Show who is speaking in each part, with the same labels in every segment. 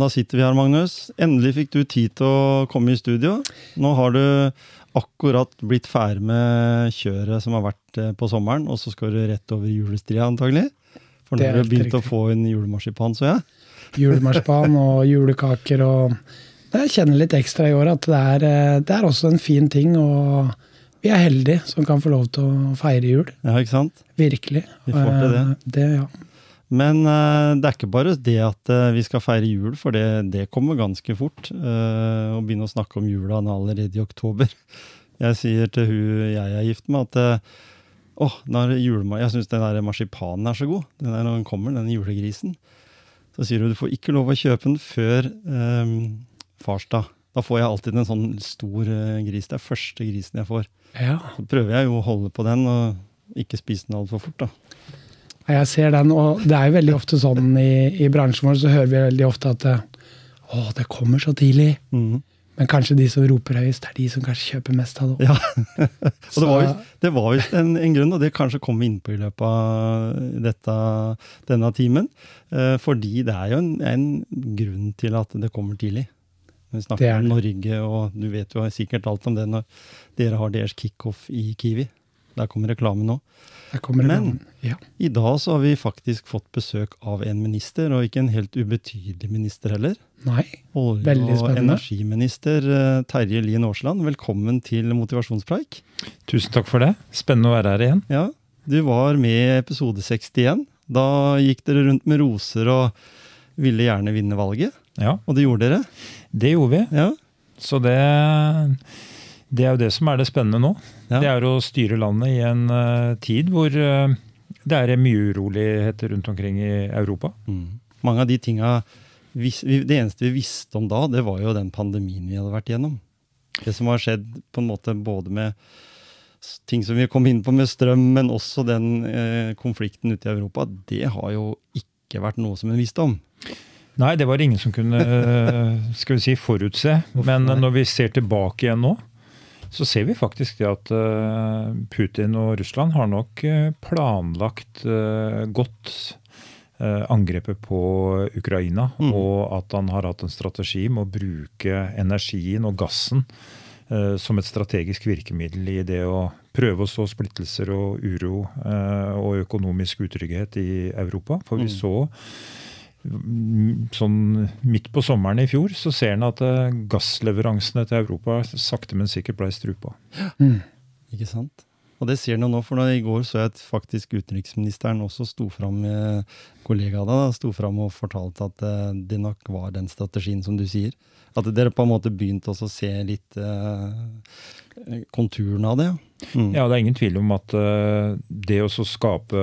Speaker 1: Da sitter vi her, Magnus. Endelig fikk du tid til å komme i studio. Nå har du akkurat blitt ferdig med kjøret som har vært eh, på sommeren, og så skal du rett over julestria, antagelig. For nå har du
Speaker 2: begynt
Speaker 1: begynt å få inn julemarsipan, så jeg.
Speaker 2: Julemarsipan og julekaker og Jeg kjenner litt ekstra i år at det er, eh, det er også en fin ting. Og vi er heldige som kan få lov til å feire jul.
Speaker 1: Ja, ikke sant?
Speaker 2: Virkelig.
Speaker 1: Vi får til det.
Speaker 2: Eh, det ja.
Speaker 1: Men eh, det er ikke bare det at eh, vi skal feire jul, for det, det kommer ganske fort. eh, Å begynne å snakke om jula allerede i oktober. Jeg sier til hun jeg er gift med, at eh, åh, jeg syns den der marsipanen er så god. Den der når den kommer, den julegrisen. Så sier hun du får ikke lov å kjøpe den før um, farsdag. Da får jeg alltid en sånn stor uh, gris. Det er første grisen jeg får.
Speaker 2: ja.
Speaker 1: Så prøver jeg jo å holde på den, og ikke spise den altfor fort, da.
Speaker 2: Jeg ser den, og det er jo veldig ofte sånn i, i bransjen vår, så hører vi veldig ofte at eh, å, det kommer så tidlig.
Speaker 1: Mm.
Speaker 2: Men kanskje de som roper høyest, er de som kanskje kjøper mest av det.
Speaker 1: Ja. og det var jo, det var visst en, en grunn, og det kanskje kom vi inn på i løpet av dette, denne timen. Eh, fordi det er jo en, en grunn til at det kommer tidlig. Vi
Speaker 2: Det
Speaker 1: snakker
Speaker 2: er
Speaker 1: om. Norge, og du vet jo sikkert alt om det når dere har deres kickoff i Kiwi. Der kommer reklame nå. Men-
Speaker 2: ja.
Speaker 1: I dag så har vi faktisk fått besøk av en minister, og ikke en helt ubetydelig minister heller.
Speaker 2: Nei.
Speaker 1: Olje-
Speaker 2: Veldig
Speaker 1: og energiminister eh, Terje Lien Aasland, velkommen til Motivasjonspreik.
Speaker 3: Tusen takk for det. Spennende å være her igjen.
Speaker 1: Ja, du var med i episode 61. Da gikk dere rundt med roser og ville gjerne vinne valget.
Speaker 3: Ja,
Speaker 1: Og det gjorde dere.
Speaker 3: det gjorde vi.
Speaker 1: Ja,
Speaker 3: Så det, det er jo det som er det spennende nå.
Speaker 1: Ja.
Speaker 3: Det er å styre landet i en uh, tid hvor uh, det er mye uroligheter rundt omkring i Europa.
Speaker 1: Mm. Mange av de tinga Det eneste vi visste om da, det var jo den pandemien vi hadde vært igjennom. Det som har skjedd på en måte både med ting som vi kom inn på med strøm, men også den eh, konflikten ute i Europa, det har jo ikke vært noe som en visste om.
Speaker 3: Nei, det var det ingen som kunne eh, skal vi si, forutse. Men når vi ser tilbake igjen nå, så ser vi faktisk det at eh, Putin og Russland har nok eh, planlagt eh, godt angrepet på Ukraina.
Speaker 1: Mm.
Speaker 3: Og at han har hatt en strategi med å bruke energien og gassen som et strategisk virkemiddel i det å prøve å så splittelser og uro og økonomisk utrygghet i Europa. For vi
Speaker 1: Mhm.
Speaker 3: så mm, sånn midt på sommeren i fjor, så ser en at eh, gassleveransene til Europa sakte, men sikkert ble strupa.
Speaker 2: Mm.
Speaker 1: Ikke sant? Og det ser en nå, for I går så jeg at faktisk utenriksministeren også sto fram med kollegaene da, sto fram og fortalte at eh, det nok var den strategien som du sier. At dere på en måte begynte også å se litt eh, konturene av det. ja. Mm.
Speaker 3: Ja, det er ingen tvil om at det å skape,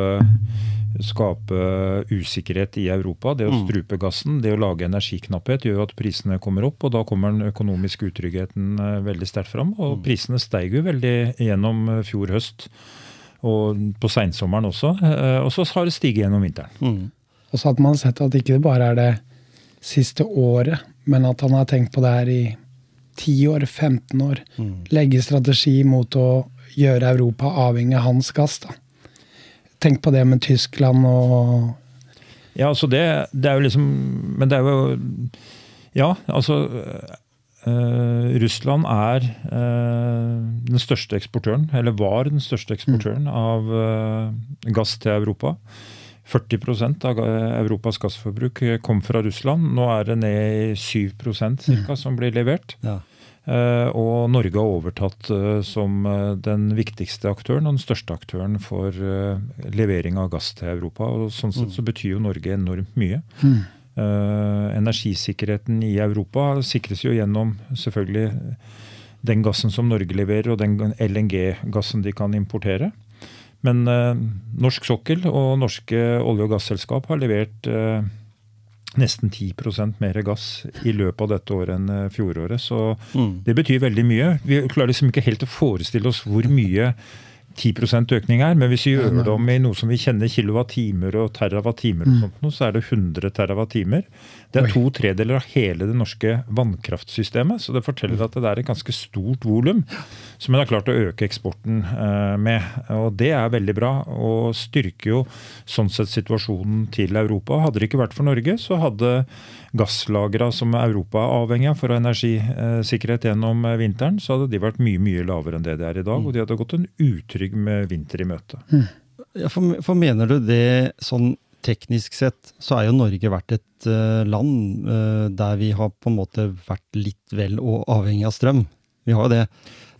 Speaker 3: skape usikkerhet i Europa, det å
Speaker 1: Mm.
Speaker 3: strupe gassen, det å lage energiknapphet, gjør at prisene kommer opp. Og da kommer den økonomiske utryggheten eh, veldig sterkt fram. Og
Speaker 1: Mm.
Speaker 3: prisene steig jo veldig gjennom eh, fjor høst. Og på seinsommeren også. eh, Og så har det stiget gjennom vinteren.
Speaker 1: Mm.
Speaker 2: Og så hadde man sett at ikke det bare er det siste året, men at han har tenkt på det her i 10 år, 15 år.
Speaker 1: Mm.
Speaker 2: Legge strategi mot å gjøre Europa avhengig av hans gass. da. Tenk på det med Tyskland og
Speaker 3: Ja, altså det, det er jo liksom Men det er jo Ja, altså eh, Russland er eh, den største eksportøren, eller var den største eksportøren av eh, gass til Europa. 40 av Europas gassforbruk kom fra Russland. Nå er det ned i 7 cirka, mm. som blir levert.
Speaker 1: Ja.
Speaker 3: Eh, og Norge har overtatt eh, som eh, den viktigste aktøren og den største aktøren for levering av gass til Europa. og Sånn sett så betyr jo Norge enormt mye.
Speaker 2: Mm.
Speaker 3: Energisikkerheten i Europa sikres jo gjennom selvfølgelig den gassen som Norge leverer og den LNG-gassen de kan importere. Men norsk sokkel og norske olje- og gasselskap har levert nesten 10% mer gass i løpet av dette året enn eh, fjoråret. Så
Speaker 1: Mm.
Speaker 3: det betyr veldig mye. Vi klarer liksom ikke helt å forestille oss hvor mye 10% økning er, men hvis vi gjør det om i noe som vi kjenner kilowattimer og terawattimer, og sånt, så er det 100 terawattimer. Det er to tredeler av hele det norske vannkraftsystemet. Så det forteller at det er et ganske stort volum som en har klart å øke eksporten eh, med. Og det er veldig bra, og styrker jo sånn sett situasjonen til Europa. Hadde det ikke vært for Norge, så hadde gasslagra som Europa er avhengig av for å ha energisikkerhet gjennom eh, vinteren, så hadde de vært mye mye lavere enn det de er i dag. Og de hadde gått en utrygg med vinter i møte.
Speaker 1: Ja, for, for mener du det sånn teknisk sett, så er jo Norge vært et eh, land eh, der vi har på en måte vært litt vel og avhengig av strøm. Vi har jo det.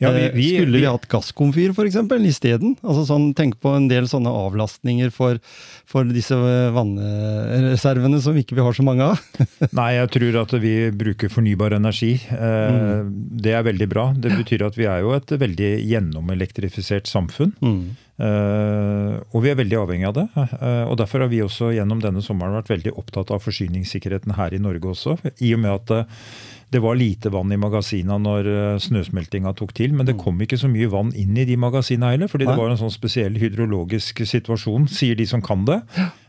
Speaker 3: Ja, vi-
Speaker 1: Eh,
Speaker 3: vi-
Speaker 1: Skulle vi, hatt gasskomfyr f.eks. isteden? Altså sånn, tenk på en del sånne avlastninger for, for disse vannreservene som ikke vi har så mange av.
Speaker 3: Nei, jeg tror at vi bruker fornybar energi. Eh, Det er veldig bra. Det betyr at vi er jo et veldig gjennomelektrifisert samfunn. Eh, og vi er veldig avhengig av det. Uh, og Derfor har vi også gjennom denne sommeren vært veldig opptatt av forsyningssikkerheten her i Norge også. I og med at eh, det var lite vann i magasinene når eh, snøsmeltinga tok til. Men det kom ikke så mye vann inn i de magasinene heller, fordi det var en sånn spesiell hydrologisk situasjon, sier de som kan det.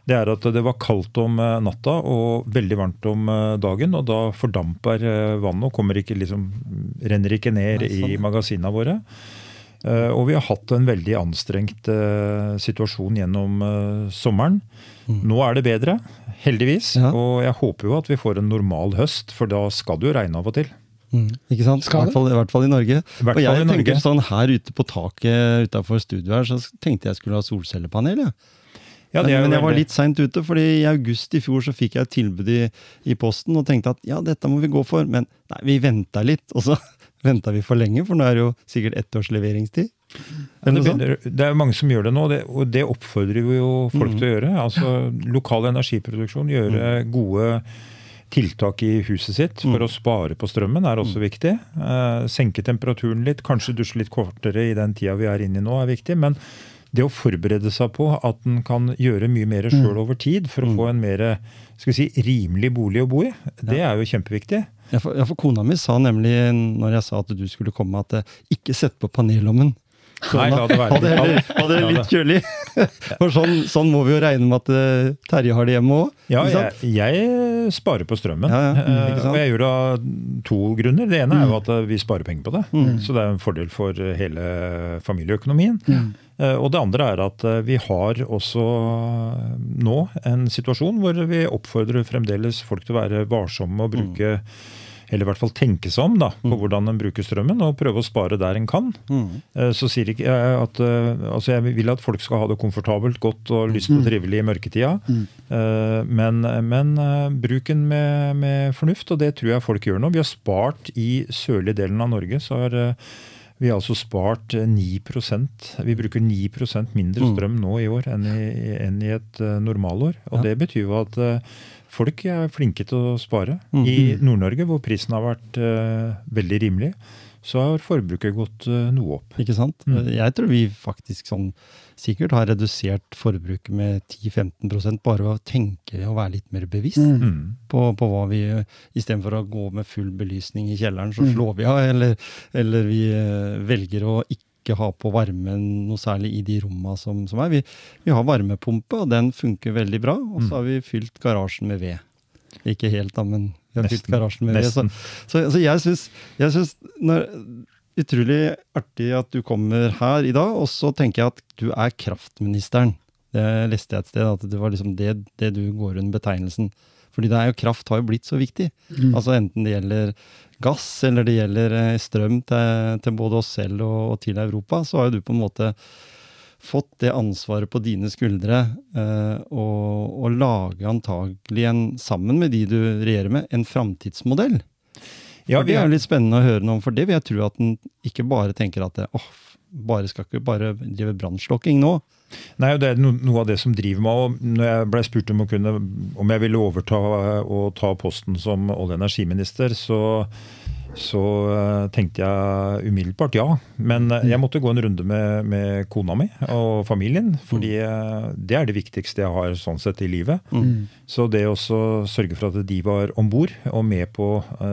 Speaker 3: Det er at det var kaldt om eh, natta og veldig varmt om eh, dagen. Og da fordamper vannet og kommer ikke, liksom, renner ikke ned
Speaker 1: Nei, sånn,
Speaker 3: i magasinene våre. Og vi har hatt en veldig anstrengt situasjon gjennom sommeren. Nå er det bedre, heldigvis.
Speaker 1: Ja.
Speaker 3: Og jeg håper jo at vi får en normal høst, for da skal det jo regne av og til.
Speaker 1: Mm, ikke sant? I
Speaker 2: Skal det?
Speaker 1: hvert, fall, I hvert fall i Norge.
Speaker 3: hvert
Speaker 1: og jeg
Speaker 3: Norge.
Speaker 1: tenker sånn her ute på taket utafor studioet her, så tenkte jeg skulle ha solcellepanel. Ja.
Speaker 3: Ja, det er jo
Speaker 1: men, men jeg var litt seint ute, fordi i august i fjor så fikk jeg et tilbud i, i posten og tenkte at ja, dette må vi gå for. Men nei, vi venta litt, og så venta vi for lenge, for nå er det jo sikkert ett års leveringstid.
Speaker 3: Ja, det, begynner, det er mange som gjør det nå, det, og det oppfordrer vi jo folk
Speaker 1: Mm.
Speaker 3: til å gjøre. Altså Lokal energiproduksjon, gjøre gode tiltak i huset sitt for
Speaker 1: Mm.
Speaker 3: å spare på strømmen er også viktig. Eh, senke temperaturen litt, kanskje dusje litt kortere i den tida vi er inne i nå er viktig. Men det å forberede seg på at en kan gjøre mye mer sjøl over tid for å få en mer si, rimelig bolig å bo i, det er jo kjempeviktig.
Speaker 1: Ja, for, ja, for kona mi sa nemlig, når jeg sa at du skulle komme, at eh, ikke sett på panelommen.
Speaker 3: Nei, la det være
Speaker 1: Ha det,
Speaker 3: litt
Speaker 1: kjølig. For sånn, sånn må vi jo regne med at eh, Terje har det hjemme òg.
Speaker 3: Ja, jeg, jeg sparer på strømmen.
Speaker 1: Ja, ja. Mm,
Speaker 3: Eh, og jeg gjør det av to grunner. Det ene er jo at eh, vi sparer penger på det.
Speaker 1: Mm.
Speaker 3: Så det er en fordel for hele familieøkonomien.
Speaker 2: Mm.
Speaker 3: Eh, Og det andre er at eh, vi har også eh, nå en situasjon hvor vi oppfordrer fremdeles folk til å være varsomme og bruke eller i hvert fall tenke seg om da, på hvordan en bruker strømmen, og prøve å spare der en kan.
Speaker 1: Mm.
Speaker 3: Så sier ikke jeg at altså Jeg vil at folk skal ha det komfortabelt, godt og lyst og trivelig i mørketida. Mm. Men, men bruk den med, med fornuft, og det tror jeg folk gjør nå. Vi har spart i sørlige delen av Norge, så har vi har altså spart eh, 9% Vi bruker 9% mindre
Speaker 1: Mm.
Speaker 3: strøm nå i år enn i, enn i et eh, normalår. Og
Speaker 1: Ja.
Speaker 3: det betyr jo at eh, folk er flinke til å spare.
Speaker 1: Mm.
Speaker 3: I Nord-Norge, hvor prisen har vært uh, veldig rimelig, så har forbruket gått uh, noe opp.
Speaker 1: Ikke sant?
Speaker 3: Mm.
Speaker 1: Jeg tror vi faktisk sånn sikkert har redusert forbruket med 10-15% bare ved å tenke og være litt mer bevisst
Speaker 2: Mm.
Speaker 3: Mm.
Speaker 1: på, på hva vi Istedenfor å gå med full belysning i kjelleren, så
Speaker 2: Mm.
Speaker 1: slår vi av. Eller, eller vi eh, velger å ikke ha på varmen noe særlig i de romma som, som er. Vi, vi har varmepumpe, og den funker veldig bra. Og
Speaker 3: Mm.
Speaker 1: så har vi fylt garasjen med ved. Ikke helt, da, men vi har fylt garasjen med ved. Så, så, så jeg syns, jeg syns når, Utrolig artig at du kommer her i dag, og så tenker jeg at du er kraftministeren. Det leste jeg et sted, at det var liksom det, det du går under betegnelsen. Fordi det er jo, kraft har jo blitt så viktig.
Speaker 2: Mm.
Speaker 1: Altså Enten det gjelder gass, eller det gjelder eh, strøm til, til både oss selv og, og til Europa, så har jo du på en måte fått det ansvaret på dine skuldre eh, og, og lage antagelig en, sammen med de du regjerer med, en framtidsmodell.
Speaker 3: Ja,
Speaker 1: for det er jo litt spennende å høre noe om, for det vil jeg tro at en ikke bare tenker at det, åh, bare skal ikke bare drive brannslokking nå.
Speaker 3: nei, og det er no, noe av det som driver meg. og Når jeg ble spurt om, kunne, om jeg ville overta og ta posten som olje- og energiminister, så, så eh, tenkte jeg umiddelbart ja. Men eh, jeg måtte gå en runde med, med kona mi og familien. Fordi eh, det er det viktigste jeg har sånn sett i livet.
Speaker 2: Mm.
Speaker 3: Så det å sørge for at de var om bord og med på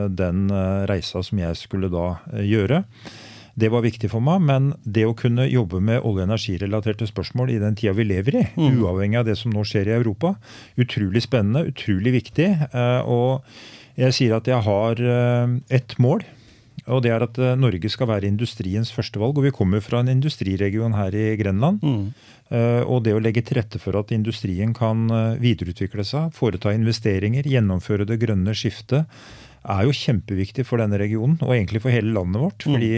Speaker 3: den reisa som jeg skulle da gjøre, det var viktig for meg. Men det å kunne jobbe med olje- og energirelaterte spørsmål i den tida vi lever i,
Speaker 1: Mm.
Speaker 3: uavhengig av det som nå skjer i Europa, utrolig spennende, utrolig viktig. Og jeg sier at jeg har eh, ett mål. Og det er at eh, Norge skal være industriens førstevalg. Og vi kommer fra en industriregion her i Grenland.
Speaker 1: Mm.
Speaker 3: Eh, Og det å legge til rette for at industrien kan videreutvikle seg, foreta investeringer, gjennomføre det grønne skiftet, er jo kjempeviktig for denne regionen, og egentlig for hele landet vårt.
Speaker 1: Mm.
Speaker 3: Fordi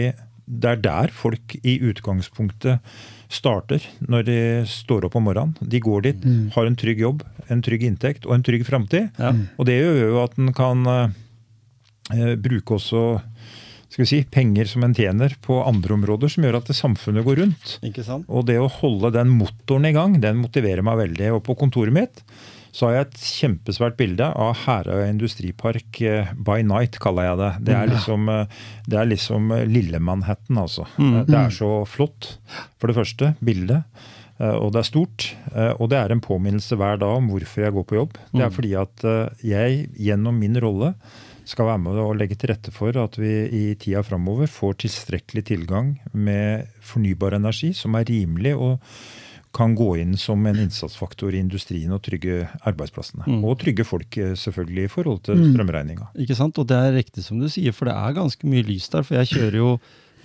Speaker 3: det er der folk i utgangspunktet starter når de står opp om morgenen. De går dit, har en trygg jobb, en trygg inntekt og en trygg framtid.
Speaker 1: Ja.
Speaker 3: Og det gjør jo at en kan eh, bruke også skal vi si, penger som en tjener på andre områder, som gjør at det samfunnet går rundt.
Speaker 1: Ikke sant?
Speaker 3: Og det å holde den motoren i gang, den motiverer meg veldig. Og på kontoret mitt så har jeg et kjempesvært bilde av Herøya industripark eh, by night, kaller jeg det. Det er liksom, eh, det er liksom eh, lille Manhattan, altså.
Speaker 1: Mm.
Speaker 3: Det er så flott, for det første, bildet. Og det er stort. Og det er en påminnelse hver dag om hvorfor jeg går på jobb. Det er
Speaker 1: Mm.
Speaker 3: fordi at jeg gjennom min rolle skal være med og legge til rette for at vi i tida framover får tilstrekkelig tilgang med fornybar energi som er rimelig og kan gå inn som en innsatsfaktor i industrien og trygge arbeidsplassene.
Speaker 1: Mm.
Speaker 3: Og trygge folk eh, selvfølgelig i forhold til
Speaker 2: Mm.
Speaker 3: strømregninga.
Speaker 1: Ikke sant? Og det er riktig som du sier, for det er ganske mye lys der. For jeg kjører jo,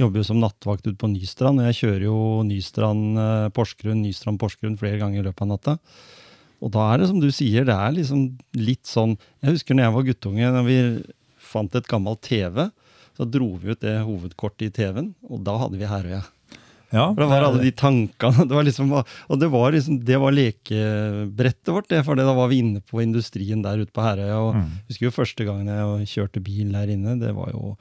Speaker 1: jobber jo som nattvakt ute på Nystrand, og jeg kjører jo Nystrand-Porsgrunn Nystrand-Porsgrunn flere ganger i løpet av natta. Og da er det som du sier, det er liksom litt sånn Jeg husker når jeg var guttunge, når vi fant et gammelt TV, så dro vi ut det hovedkortet i TV-en, og da hadde vi Herøya.
Speaker 3: Ja,
Speaker 1: For det var alle de tankene. Det var liksom, og det var, liksom, det var lekebrettet vårt, det, for da var vi inne på industrien der ute på Herøya. og
Speaker 3: Mm.
Speaker 1: husker jo første gangen jeg kjørte bil der inne, det var jo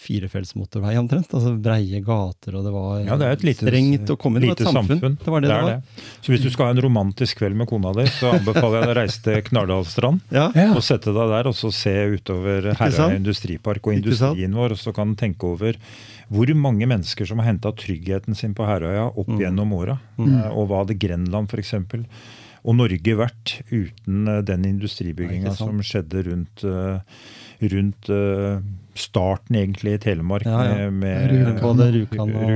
Speaker 1: firefelts motorvei omtrent. altså Breie gater, og det var
Speaker 3: Ja, det er et lite,
Speaker 1: strengt å komme inn i et
Speaker 3: samfunn.
Speaker 1: samfunn. Det var det det, var.
Speaker 3: Så hvis du skal ha en romantisk kveld med kona di, så anbefaler jeg deg å reise til Knardalstrand.
Speaker 1: Ja.
Speaker 3: Og sette deg der og så se utover? Herøya industripark og industrien vår. Og så kan du tenke over hvor mange mennesker som har henta tryggheten sin på Herøya opp
Speaker 1: Mm.
Speaker 3: gjennom åra. mm. Og hva hadde Grenland f.eks. og Norge vært uten eh, den industribygginga som skjedde rundt, eh, rundt eh, starten egentlig i Telemark
Speaker 1: Ja, ja.
Speaker 3: med, med
Speaker 2: Rjukan.
Speaker 1: Både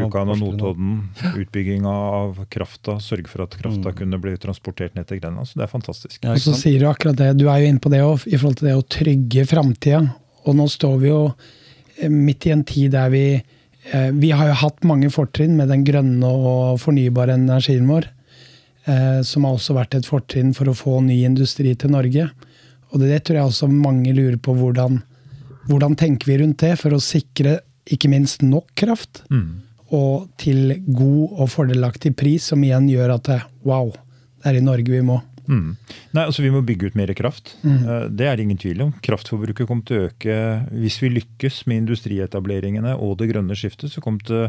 Speaker 1: og
Speaker 3: og. Notodden. Utbygginga av krafta, sørge for at krafta
Speaker 1: Mm.
Speaker 3: kunne bli transportert ned til Grenland. Så det er fantastisk.
Speaker 1: Ja,
Speaker 2: Og så sier du akkurat det, du er jo inne på det òg, i forhold til det å trygge framtida. Og nå står vi jo eh, midt i en tid der vi eh, Vi har jo hatt mange fortrinn med den grønne og fornybare energien vår. eh, Som har også vært et fortrinn for å få ny industri til Norge. Og det, det tror jeg også mange lurer på hvordan, hvordan tenker vi rundt det for å sikre ikke minst nok kraft.
Speaker 3: Mm.
Speaker 2: Og til god og fordelaktig pris, som igjen gjør at det, wow, det er i Norge vi må.
Speaker 3: Mm. Nei, altså Vi må bygge ut mer kraft.
Speaker 2: Mm.
Speaker 3: Eh, Det er det ingen tvil om. Kraftforbruket kommer til å øke hvis vi lykkes med industrietableringene og det grønne skiftet. Så kommer til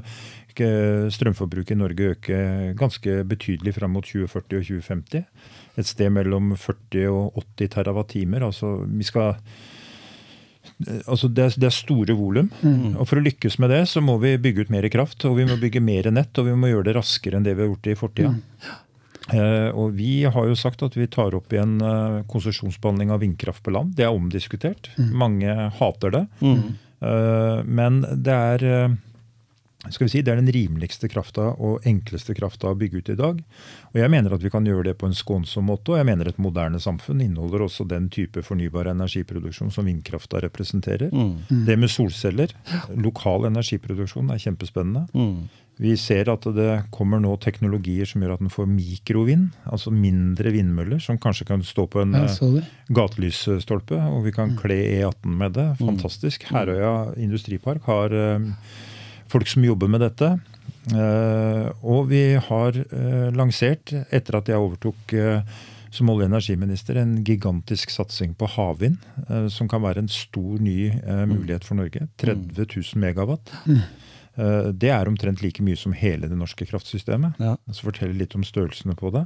Speaker 3: strømforbruket i Norge øke ganske betydelig fram mot 2040 og 2050. Et sted mellom 40 og 80 TWh. Altså, vi skal Altså det, er, det er store volum.
Speaker 2: Mm.
Speaker 3: Og For å lykkes med det, så må vi bygge ut mer kraft. Og vi må bygge mer nett, og vi må gjøre det raskere enn det vi har gjort i fortida. Eh, og Vi har jo sagt at vi tar opp igjen eh, konsesjonsbehandling av vindkraft på land. Det er omdiskutert. Mange hater det.
Speaker 1: Mm.
Speaker 3: Eh, men det er eh, skal vi si, det er den rimeligste krafta og enkleste krafta å bygge ut i dag. Og Jeg mener at vi kan gjøre det på en skånsom måte. Og jeg mener et moderne samfunn inneholder også den type fornybar energiproduksjon som vindkrafta representerer.
Speaker 1: Mm.
Speaker 3: Det med solceller, lokal energiproduksjon, er kjempespennende.
Speaker 1: Mm.
Speaker 3: Vi ser at det kommer nå teknologier som gjør at en får mikrovind, altså mindre vindmøller, som kanskje kan stå på en eh, gatelysstolpe, og vi kan kle E18 med det. Fantastisk. Herøya industripark har eh, folk som jobber med dette. Eh, og vi har eh, lansert, etter at jeg overtok eh, som olje- og energiminister, en gigantisk satsing på havvind, som kan være en stor ny eh, mulighet for Norge. 30 000 megawatt. Eh, det er omtrent like mye som hele det norske kraftsystemet.
Speaker 1: Ja.
Speaker 3: Så forteller litt om størrelsene på det.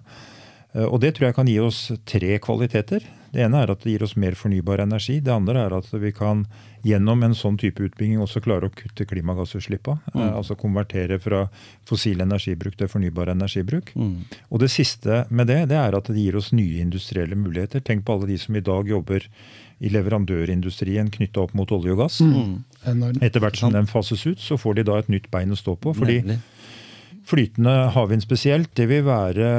Speaker 3: Og det tror jeg kan gi oss tre kvaliteter. Det ene er at det gir oss mer fornybar energi. Det andre er at vi kan gjennom en sånn type utbygging også klare å kutte klimagassutslippene. Mm. Eh, altså konvertere fra fossil energibruk til fornybar energibruk. Mm. Og det siste med det, det er at det gir oss nye industrielle muligheter. Tenk på alle de som i dag jobber i leverandørindustrien knytta opp mot olje og gass. Mm. Etter hvert som den fases ut, så får de da et nytt bein å stå på. fordi Nemlig Flytende havvind spesielt, det vil være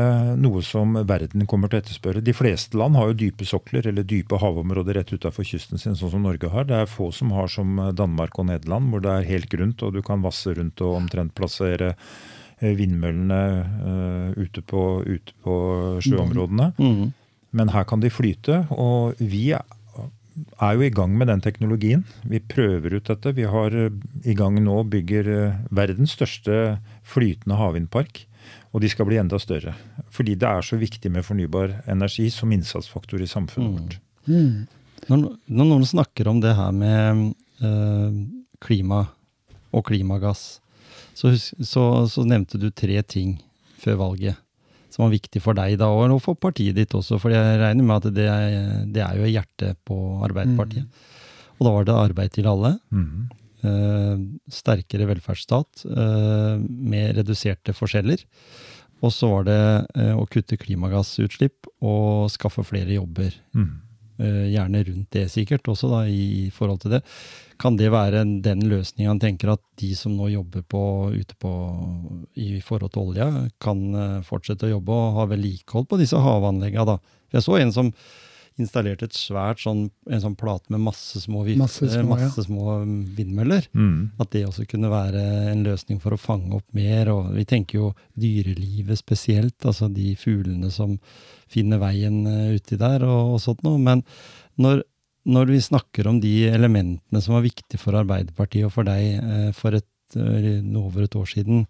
Speaker 3: noe som verden kommer til å etterspørre. De fleste land har jo dype sokler eller dype havområder rett utafor kysten sin, sånn som Norge har. Det er få som har som Danmark og Nederland, hvor det er helt grunt og du kan vasse rundt og omtrent plassere eh, vindmøllene uh, ute, på, ute, på, sjøområdene. Mm. Men her kan de flyte. Og vi er jo i gang med den teknologien. Vi prøver ut dette. Vi har eh, i gang nå bygger eh, verdens største flytende havvindpark. Og de skal bli enda større. Fordi det er så viktig med fornybar energi som innsatsfaktor i samfunnet vårt. Mm.
Speaker 1: Mm. Når, når, noen snakker om det her med øh, klima og klimagass, så, så, så nevnte du tre ting før valget som var viktig for deg da, og for partiet ditt også. For jeg regner med at det er, det er jo hjertet på Arbeiderpartiet. Mm. Og da var det arbeid til alle. Mm. Eh, sterkere velferdsstat eh, med reduserte forskjeller. Og så var det eh, å kutte klimagassutslipp og skaffe flere jobber. Mm. Eh, gjerne rundt det, sikkert, også da, i forhold til det. Kan det være den løsninga han tenker at de som nå jobber på, ute på, i forhold til olja, kan fortsette å jobbe og ha vedlikehold på disse havanleggene? Jeg så en som installerte et svært sånn, en sånn plate med masse små, vifter, masse små, masse små mm, vindmøller. Mm. At det også kunne være en løsning for å fange opp mer. Og vi tenker jo dyrelivet spesielt, altså de fuglene som finner veien eh, uti der og, og sånt noe. Men når, når, vi snakker om de elementene som var viktige for Arbeiderpartiet og for deg eh, for et, eh, over et år siden,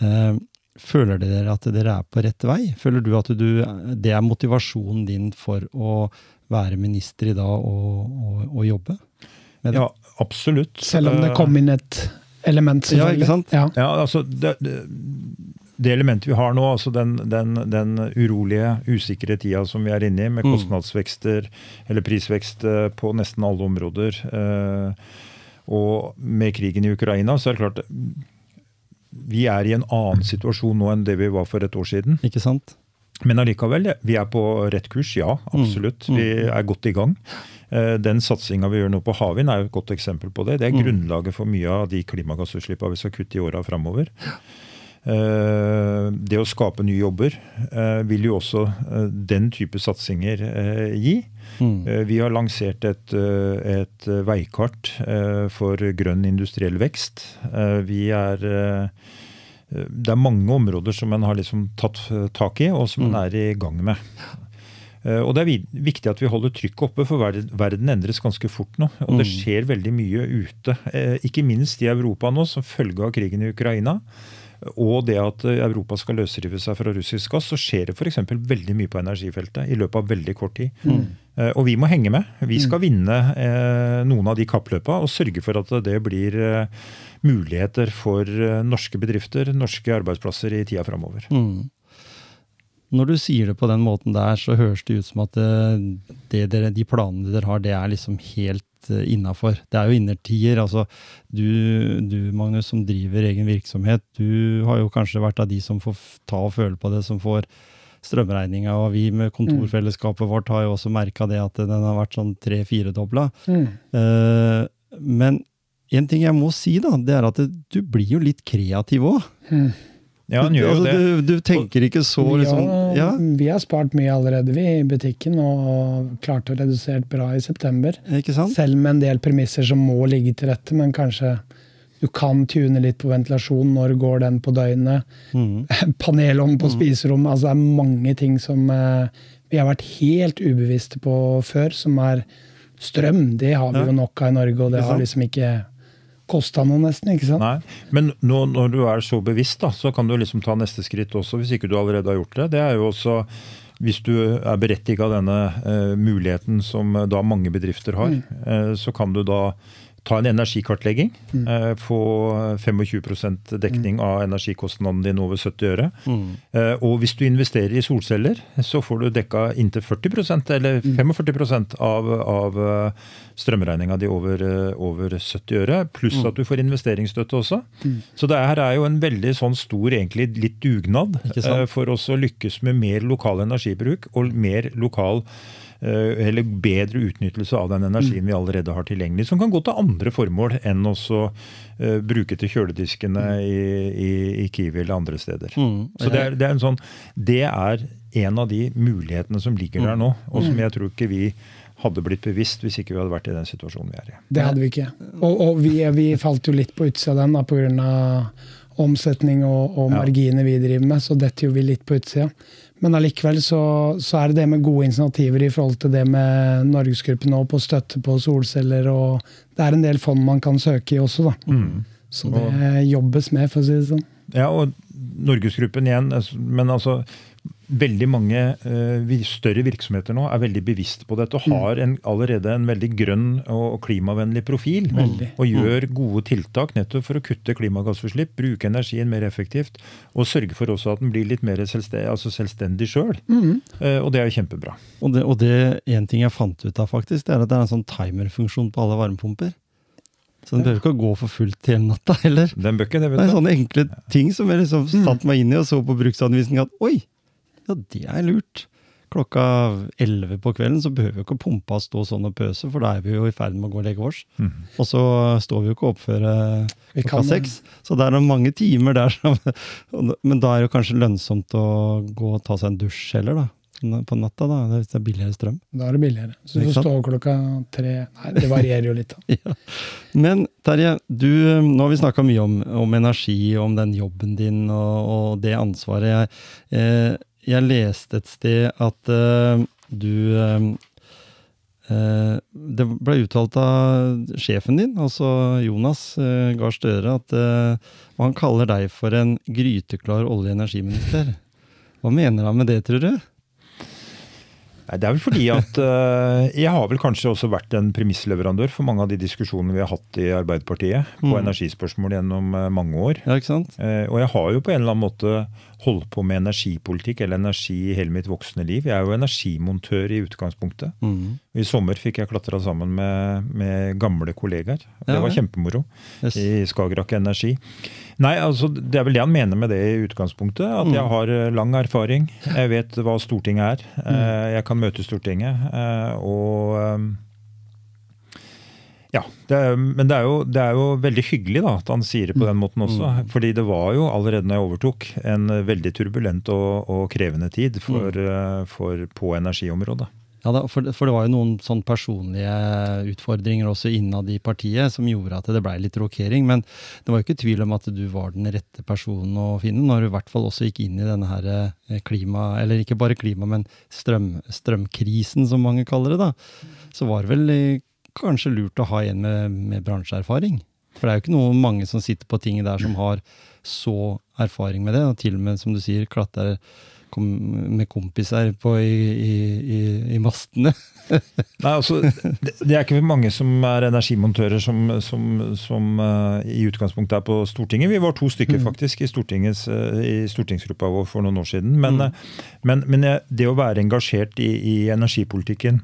Speaker 1: eh, Føler dere at dere er på rett vei? Føler du at du, det er motivasjonen din for å være minister i dag og, og, og jobbe?
Speaker 3: Ja, absolutt.
Speaker 2: Selv om det kom inn et element,
Speaker 1: selvfølgelig. Ja, ikke sant?
Speaker 3: Ja, ja altså, det, det, det, elementet vi har nå, altså den, den, den, urolige, usikre tida som vi er inne i, med mm. kostnadsvekster eller prisvekst eh, på nesten alle områder, eh, og med krigen i Ukraina, så er det klart vi er i en annen situasjon nå enn det vi var for et år siden.
Speaker 1: Ikke sant?
Speaker 3: Men allikevel, vi er på rett kurs, ja. Absolutt. Mm. Vi er godt i gang. Eh, den satsinga vi gjør nå på havvind er et godt eksempel på det. Det er mm. grunnlaget for mye av de klimagassutslippene vi skal kutte i åra framover. Eh, det å skape nye jobber eh, vil jo også den type satsinger gi. Mm. Vi har lansert et, et, veikart for grønn industriell vekst. Vi er det er mange områder som en har liksom tatt tak i, og som en mm. er i gang med. Og Det er viktig at vi holder trykket oppe, for verden endres ganske fort nå. Og det mm. skjer veldig mye ute. Ikke minst i Europa nå, som følge av krigen i Ukraina og det at Europa skal løsrive seg fra russisk gass, så skjer det f.eks. veldig mye på energifeltet i løpet av veldig kort tid. Mm. Eh, og vi må henge med. Vi skal mm. vinne eh, noen av de kappløpa og sørge for at det blir eh, muligheter for norske bedrifter, norske arbeidsplasser i tida framover. Mm.
Speaker 1: Når du sier det på den måten der, så høres det ut som at det, det, de planene dere har, det er liksom helt Eh, innafor. Det er jo innertier. Altså, du, du, Magnus, som driver egen virksomhet, du har jo kanskje vært av de som får ta og føle på det, som får strømregninga. Og vi med kontorfellesskapet vårt har jo også merka det at den har vært sånn tre-firedobla. Mm. Uh, men en ting jeg må si, da, det er at du blir jo litt kreativ òg. Mm.
Speaker 3: Ja, han gjør jo altså, det.
Speaker 1: Du, du, tenker ikke så liksom,
Speaker 2: ja, Vi har spart mye allerede, vi, i butikken, og klarte å redusere bra i september.
Speaker 1: Ikke sant?
Speaker 2: Selv med en del premisser som må ligge til rette, men kanskje du kan tune litt på ventilasjon. Når går den på døgnet? Mm. Panelovn på mm. spiserommet. Altså, det er mange ting som eh, vi har vært helt ubevisste på før, som er strøm. Det har vi ja. jo nok av i Norge, og det har liksom ikke kosta noe, nesten. ikke sant?
Speaker 3: Nei, Men nå, når du er så bevisst, da, så kan du liksom ta neste skritt også, hvis ikke du allerede har gjort det. Det er jo også hvis du er berettiget av denne uh, muligheten som uh, da mange bedrifter har, mm. uh, så kan du da ta en energikartlegging. Eh, få 25% dekning av energikostnadene din over 70 øre. Eh, og hvis du investerer i solceller, så får du dekka inntil 40% eller 45 av, av eh, strømregninga di over, eh, over 70 øre. Pluss at du får investeringsstøtte også. Så det her er jo en veldig sånn stor, egentlig litt dugnad eh, for oss å lykkes med mer lokal energibruk og mer lokal eller bedre utnyttelse av den energien vi allerede har tilgjengelig, som kan gå til andre formål enn å eh, bruke til kjølediskene i, i, i Kiwi eller andre steder.
Speaker 1: Mm.
Speaker 3: Så det er, det, er en sånn, det er en av de mulighetene som ligger der nå, og som jeg tror ikke vi hadde blitt bevisst hvis ikke vi hadde vært i den situasjonen vi er i.
Speaker 2: Det hadde vi ikke. Og, og vi, vi falt jo litt på utsida av den pga. Omsetning og, og marginer vi driver med, så detter jo vi litt på utsida. Men allikevel så, så er det det med gode initiativer i forhold til det med Norgesgruppen nå på støtte på solceller, og det er en del fond man kan søke i også, da. Så det jobbes med, for å si det sånn.
Speaker 3: Ja, og Norgesgruppen igjen, altså, men altså Veldig mange eh, større virksomheter nå er veldig bevisste på dette og har en, allerede en veldig grønn og klimavennlig profil.
Speaker 2: Veldig.
Speaker 3: Og gjør gode tiltak nettopp for å kutte klimagassutslipp, bruke energien mer effektivt og sørge for også at den blir litt mer selvstendig, altså selvstendig sjøl. og det er jo kjempebra.
Speaker 1: Og det, og det en ting jeg fant ut av, faktisk, det er at det er en sånn timerfunksjon på alle varmepumper. Så den behøver ikke å gå for fullt hele natta heller.
Speaker 3: Den bøkken, det
Speaker 1: Det er sånne enkle ting som jeg liksom satte meg inn i og så på bruksanvisningen at oi, ja det er lurt. Klokka 11 på kvelden så behøver vi ikke pumpa stå sånn og pøse, for da er vi jo i ferd med å gå og legge oss.
Speaker 3: Mm.
Speaker 1: Og så står vi jo ikke opp før eh, klokka seks. Så det er noen mange timer der. Som, men da er det jo kanskje lønnsomt å gå og ta seg en dusj heller, da. På natta, da, hvis det er billigere strøm.
Speaker 2: Da er det billigere. Så du
Speaker 1: Ikke
Speaker 2: får
Speaker 1: sant?
Speaker 2: stå klokka tre Nei, det varierer jo litt, da.
Speaker 1: Ja. Men Terje, du, nå har vi snakka mye om, om energi, om den jobben din og, og det ansvaret. Jeg, eh, jeg leste et sted at uh, du eh, Det ble uttalt av sjefen din, altså Jonas uh, Gahr Støre, at han kaller deg for en gryteklar olje- og energiminister. Hva mener han med det, tror du?
Speaker 3: Nei, Det er vel fordi at jeg har vel kanskje også vært en premissleverandør for mange av de diskusjonene vi har hatt i Arbeiderpartiet på
Speaker 1: Mm.
Speaker 3: energispørsmål gjennom mange år.
Speaker 1: Ja, ikke sant?
Speaker 3: Og jeg har jo på en eller annen måte holdt på med energipolitikk eller energi i hele mitt voksne liv. Jeg er jo energimontør i utgangspunktet.
Speaker 1: Mm.
Speaker 3: I sommer fikk jeg klatra sammen med, med gamle kollegaer. Det
Speaker 1: Ja,
Speaker 3: var kjempemoro
Speaker 1: Yes.
Speaker 3: i Skagerrak Energi. Nei, altså Det er vel det han mener med det i utgangspunktet. At
Speaker 1: Mm.
Speaker 3: jeg har eh, lang erfaring. Jeg vet hva Stortinget er.
Speaker 1: Mm.
Speaker 3: Eh, Jeg kan møte Stortinget. eh, Og ja, det er, Men det er, jo, det er jo veldig hyggelig da, at han sier det på den måten også.
Speaker 1: Mm.
Speaker 3: Fordi det var jo allerede når jeg overtok en veldig turbulent og, og krevende tid for,
Speaker 1: Mm.
Speaker 3: for, for, på energiområdet.
Speaker 1: Ja, da, for, det- for det var jo noen sånn personlige utfordringer også innad i partiet som gjorde at det blei litt rokering. Men det var jo ikke tvil om at du var den rette personen å finne, når du i hvert fall også gikk inn i denne her eh, klima, eller ikke bare klima, men strøm, strømkrisen, som mange kaller det. da. Så var det vel eh, kanskje lurt å ha en med, med bransjeerfaring. For det er jo ikke noe mange som sitter på tinget der som har så erfaring med det, og til og med, som du sier, klatrer kom, med kompiser på i, i, i, i mastene.
Speaker 3: Nei, altså, det, det er ikke mange som er energimontører som, som, som uh, i utgangspunktet er på Stortinget. Vi var to stykker faktisk i, eh, i stortingsgruppa vår for noen år siden. Men,
Speaker 1: Mm.
Speaker 3: uh, men, men det å være engasjert i energipolitikken,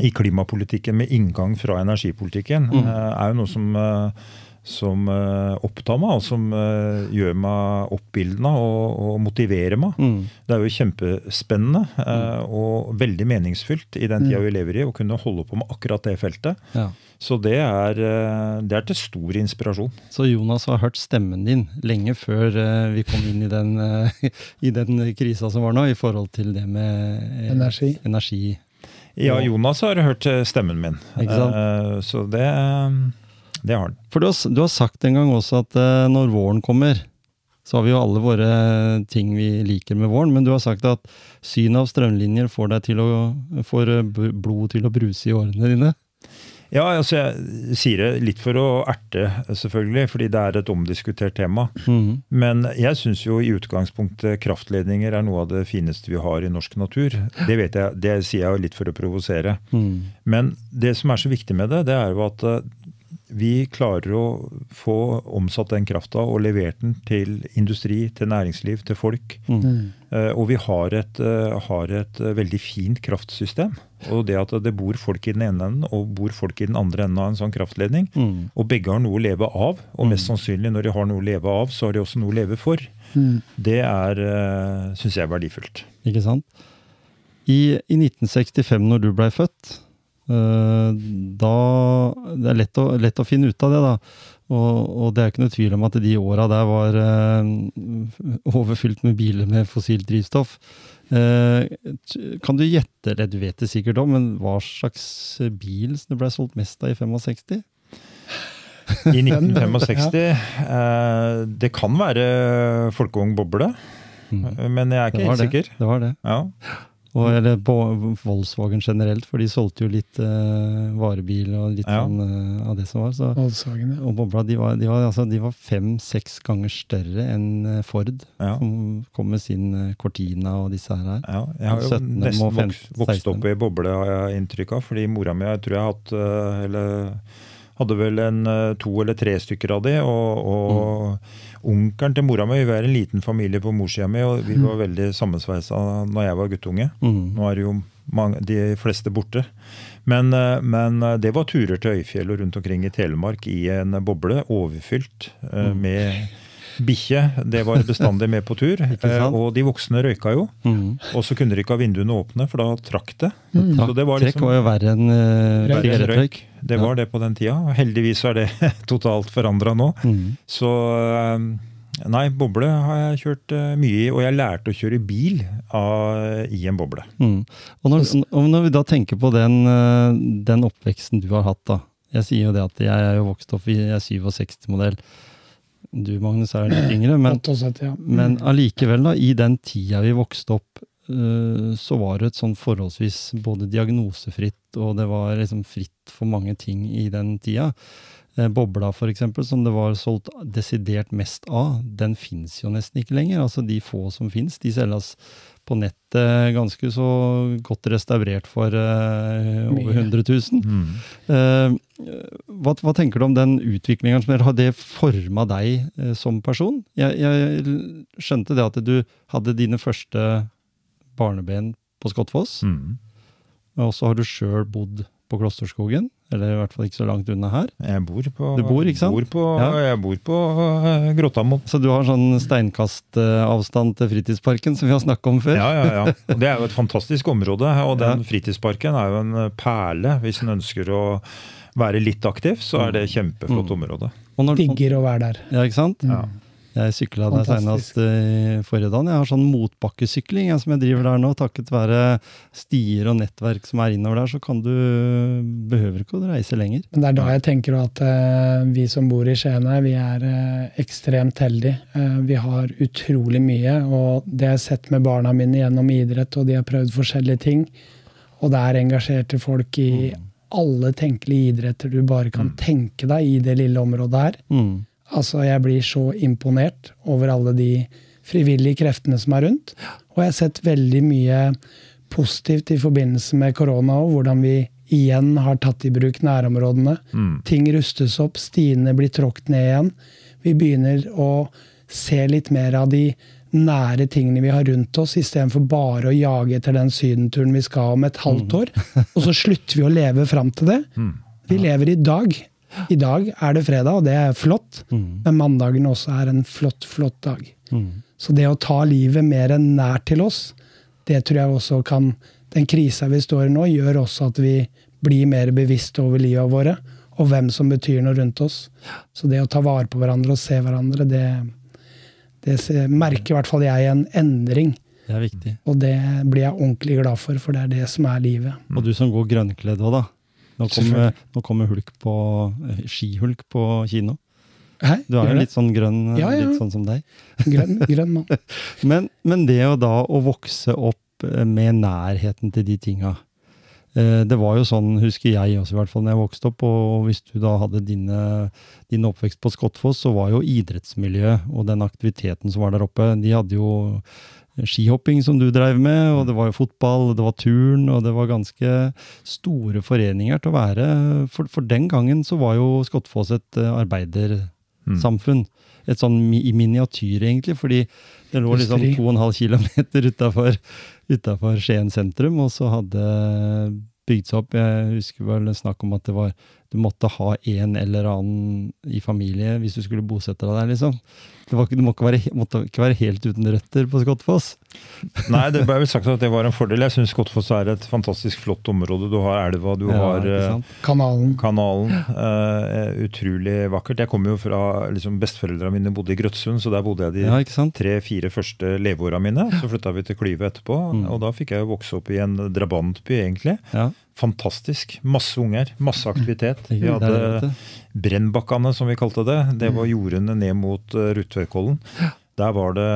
Speaker 3: i klimapolitikken med inngang fra energipolitikken,
Speaker 1: Mm.
Speaker 3: eh, er jo noe som eh, som eh, opptar meg, og som gjør meg oppildna og, og motiverer meg.
Speaker 1: Mm.
Speaker 3: Det er jo kjempespennende eh, og veldig meningsfylt i den tida vi lever i, å kunne holde på med akkurat det feltet.
Speaker 1: Ja.
Speaker 3: Så det er, det er til stor inspirasjon.
Speaker 1: Så Jonas har hørt stemmen din lenge før vi kom inn i den, i den krisa som var nå, i forhold til det med
Speaker 2: Energi.
Speaker 1: energi.
Speaker 3: Ja. Jonas har hørt eh, stemmen min? Eh, så det, det har han.
Speaker 1: For du har, du har sagt en gang også at eh, når våren kommer, så har vi jo alle våre ting vi liker med våren, men du har sagt at synet av strømlinjer får deg til å får eh, blodet til å bruse i årene dine.
Speaker 3: Ja, altså jeg sier det litt for å erte, selvfølgelig, fordi det er et omdiskutert tema.
Speaker 1: Mhm.
Speaker 3: Men jeg syns jo i utgangspunktet kraftledninger er noe av det fineste vi har i norsk natur. Det vet jeg, det sier jeg jo litt for å provosere.
Speaker 1: Mm.
Speaker 3: Men det som er så viktig med det, det er jo at eh, vi klarer å få omsatt den krafta og levert den til industri, til næringsliv, til folk.
Speaker 2: Mm.
Speaker 3: Eh, Og vi har et, eh, har et eh, veldig fint kraftsystem. Og det at det bor folk i den ene enden og bor folk i den andre enden av en sånn kraftledning,
Speaker 1: Mm.
Speaker 3: og begge har noe å leve av, og mest sannsynlig når de har noe å leve av, så har de også noe å leve for,
Speaker 2: Mm.
Speaker 3: det er, syns jeg er verdifullt.
Speaker 1: Ikke sant? I, I 1965, når du blei født, da Det er lett å, lett å finne ut av det, da. Og, og det er ikke noe tvil om at de åra der var eh, overfylt med biler med fossilt drivstoff. Eh, kan du gjette, eller du vet det sikkert òg, men hva slags bil det ble solgt mest av i 65?
Speaker 3: I 1965 eh, Det kan være folkevogn boble,
Speaker 1: Mm.
Speaker 3: men jeg er ikke helt
Speaker 1: det.
Speaker 3: sikker.
Speaker 1: Det var det.
Speaker 3: Ja.
Speaker 1: Og, eller på Volkswagen generelt, for de solgte jo litt uh, varebil og litt
Speaker 3: Ja.
Speaker 1: sånn uh, av det som var. Så,
Speaker 2: Volkswagen, ja.
Speaker 1: og bobla de var, de var, altså, var fem-seks ganger større enn eh, Ford,
Speaker 3: Ja.
Speaker 1: som kom med sin Cortina og disse her.
Speaker 3: Ja, jeg har jo
Speaker 1: 17
Speaker 3: nesten vokst, vokst opp i boble, har jeg inntrykk av. Fordi mora mi jeg tror jeg har hatt eller, hadde vel en to eller tre stykker av de. Og, og onkelen til mora mi, vi er en liten familie på morssida mi, og vi var veldig sammensveisa når jeg var guttunge.
Speaker 1: Mm.
Speaker 3: Nå er det jo mange, de fleste borte. Men, eh, men eh, det var turer til Øyfjell og rundt omkring i Telemark i en boble, overfylt eh, med bikkje. Det var bestandig med på tur. Eh, Og de voksne røyka jo.
Speaker 1: Mm.
Speaker 3: Og så kunne de ikke ha vinduene åpne, for da trakk det.
Speaker 2: Mm.
Speaker 3: Så det var
Speaker 1: Trekk
Speaker 3: liksom
Speaker 1: var jo verre enn uh,
Speaker 2: Røyk.
Speaker 1: sigarettrøyk.
Speaker 3: Det var det på den tida. og Heldigvis er det totalt forandra nå.
Speaker 1: Mm.
Speaker 3: Så eh, Nei, boble har jeg kjørt eh, mye i, og jeg lærte å kjøre bil av, i en boble.
Speaker 1: Mm. Og, når, og når vi da tenker på den, eh, den oppveksten du har hatt, da. Jeg sier jo det at jeg er jo vokst opp i er 67-modell. Du, Magnus, er jo litt yngre, men
Speaker 2: 78, ja.
Speaker 1: Men allikevel, da, i den tida vi vokste opp, eh, så var det et sånn forholdsvis både diagnosefritt, og det var liksom fritt for mange ting i den tida. Eh, Bobla, for eksempel, som det var solgt desidert mest av, den fins jo nesten ikke lenger. Altså de få som fins, de selges på nettet ganske så godt restaurert for uh, over 100 000. Eh, hva, hva tenker du om den utviklingen? Har det forma deg uh, som person? Jeg, jeg skjønte det at du hadde dine første barneben på Skottfoss,
Speaker 3: Mm.
Speaker 1: og så har du sjøl bodd på Klosterskogen, eller i hvert fall ikke så langt unna her.
Speaker 3: Jeg bor på,
Speaker 1: Du bor, ikke sant?
Speaker 3: Bor på,
Speaker 1: Ja.
Speaker 3: Jeg bor på uh, Grottamo.
Speaker 1: Så du har sånn steinkastavstand til fritidsparken, som vi har snakka om før?
Speaker 3: Ja, ja, ja. Og Det er jo et fantastisk område, og den
Speaker 1: Ja.
Speaker 3: fritidsparken er jo en eh, perle. Hvis en ønsker å være litt aktiv, så er det kjempeflott
Speaker 1: Mm.
Speaker 3: område.
Speaker 1: Og når,
Speaker 2: Digger å være der.
Speaker 1: ja, ikke sant?
Speaker 2: Mm.
Speaker 3: Ja.
Speaker 1: Jeg sykla der senest eh, forrige dagen. Jeg har sånn motbakkesykling jeg, som jeg driver der nå. Takket være stier og nettverk som er innover der, så kan du behøver ikke å reise lenger.
Speaker 2: Men det er da jeg tenker at uh, vi som bor i Skien her, vi er uh, ekstremt heldige. Vi har utrolig mye, og det jeg har sett med barna mine gjennom idrett, og de har prøvd forskjellige ting, og det er engasjerte folk i alle tenkelige idretter du bare kan tenke deg i det lille området her.
Speaker 1: Mm.
Speaker 2: Altså, jeg blir så imponert over alle de frivillige kreftene som er rundt. Og jeg har sett veldig mye positivt i forbindelse med korona og hvordan vi igjen har tatt i bruk nærområdene.
Speaker 3: Mm.
Speaker 2: Ting rustes opp, stiene blir tråkt ned igjen. Vi begynner å se litt mer av de nære tingene vi har rundt oss, istedenfor bare å jage etter den sydenturen vi skal om et halvt år. Og så slutter vi å leve fram til det. Vi lever i dag. I dag er det fredag, og det er flott.
Speaker 1: Mm.
Speaker 2: Men mandagen også er en flott, flott dag.
Speaker 1: Mm.
Speaker 2: Så det å ta livet mer enn nær til oss, det tror jeg også kan Den krisa vi står i nå, gjør også at vi blir mer bevisste over livet våre, og hvem som betyr noe rundt oss. Så det å ta vare på hverandre og se hverandre, det, det merker i hvert fall jeg en endring.
Speaker 1: Det er viktig.
Speaker 2: Og det blir jeg ordentlig glad for, for det er det som er livet.
Speaker 1: Og du som går grønnkledd òg, da. Nå kommer, nå kommer hulk på, eh, skihulk på kino.
Speaker 2: Hæ?
Speaker 1: Du er jo litt sånn grønn,
Speaker 2: Ja, ja.
Speaker 1: litt sånn som deg.
Speaker 2: Grønn, grønn mann.
Speaker 1: Men, men det å da å vokse opp eh, med nærheten til de tinga eh, Det var jo sånn, husker jeg også, i hvert fall når jeg vokste opp. Og hvis du da hadde dine, din oppvekst på Skottfoss, så var jo idrettsmiljøet og den aktiviteten som var der oppe, de hadde jo skihopping som du drev med, og det var jo fotball, det var turn, og det var ganske store foreninger til å være. For, for den gangen så var jo Skottfoss et eh, arbeidersamfunn. Et sånn i miniatyr, egentlig, fordi det lå liksom
Speaker 2: Industri.
Speaker 1: 2,5 km utafor Skien sentrum, og så hadde bygd seg opp. Jeg husker vel snakk om at det var du måtte ha en eller annen i familie hvis du skulle bosette deg der, liksom. Det, var, du må ikke være, måtte ikke være helt uten røtter på Skottfoss.
Speaker 3: Nei, det ble vel sagt at det var en fordel. Jeg syns Skottfoss er et fantastisk flott område. Du har elva, du
Speaker 1: Ja,
Speaker 3: har eh?
Speaker 2: Kanalen.
Speaker 3: kanalen. Uh, utrolig vakkert. Jeg kommer jo fra liksom, Besteforeldra mine bodde i Grøtsund, så der bodde jeg de
Speaker 1: Ja,
Speaker 3: tre-fire første leveåra mine. Så flytta vi til Klyve etterpå,
Speaker 1: Mm.
Speaker 3: og da fikk jeg jo vokse opp i en drabantby, egentlig.
Speaker 1: Ja,
Speaker 3: Fantastisk. Masse unger, masse aktivitet. Vi hadde. Brennbakkene, som vi kalte det. Det var jordene ned mot uh, Der var det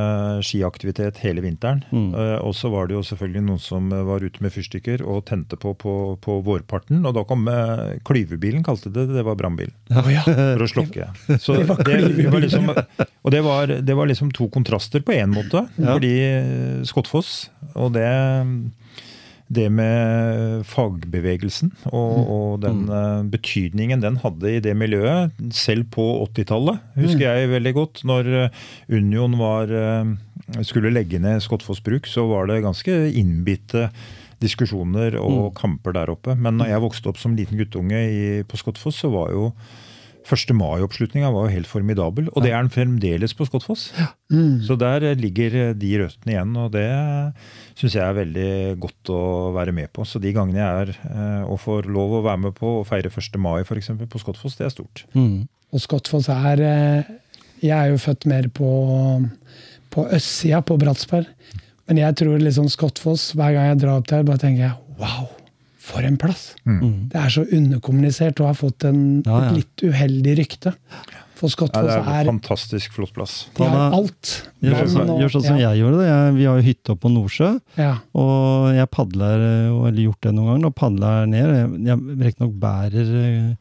Speaker 3: skiaktivitet hele vinteren.
Speaker 1: Mm.
Speaker 3: Eh, og så var det jo selvfølgelig noen som eh, var ute med fyrstikker og tente på på, på vårparten. Og da kom eh, klyvebilen, kalte det det. Det var brannbil.
Speaker 2: Oh, ja.
Speaker 3: For å slokke. Så
Speaker 2: Det var
Speaker 3: det, det var liksom, og det var, det var liksom to kontraster på én måte.
Speaker 1: Ja.
Speaker 3: Fordi eh, Skottfoss og det det med fagbevegelsen og, og den mm. betydningen den hadde i det miljøet, selv på 80-tallet, husker jeg veldig godt. Når eh, Union var, eh, skulle legge ned Skottfoss bruk, så var det ganske innbitte diskusjoner og kamper der oppe. Men når jeg vokste opp som liten guttunge i, på Skottfoss, så var jo 1. mai-oppslutninga var jo helt formidabel. Og det er den fremdeles på Skottfoss.
Speaker 2: Mm.
Speaker 3: Så der ligger de røttene igjen, og det syns jeg er veldig godt å være med på. Så de gangene jeg er eh, og får lov å være med på å feire 1. mai for eksempel, på Skottfoss, det er stort.
Speaker 1: Mm.
Speaker 2: Og Skottfoss er eh, Jeg er jo født mer på, på østsida, på Bratsberg. Men jeg tror liksom Skottfoss, hver gang jeg drar opp der, bare tenker jeg wow, for en plass!
Speaker 1: Mm.
Speaker 2: Det er så underkommunisert og har fått en,
Speaker 1: Ja, ja.
Speaker 2: et litt uheldig rykte. For
Speaker 3: Ja,
Speaker 2: Skottfoss
Speaker 3: det er en
Speaker 2: er
Speaker 3: fantastisk flott plass.
Speaker 2: De har alt.
Speaker 1: Gjør sånn, som-
Speaker 2: og-
Speaker 1: gjør sånn som
Speaker 2: ja,
Speaker 1: jeg gjorde det. Jeg, vi har jo hytte oppe på Nordsjø,
Speaker 2: ja.
Speaker 1: og jeg padler, eh, eller gjort det noen ganger, og padler ned. Jeg, jeg riktignok bærer eh,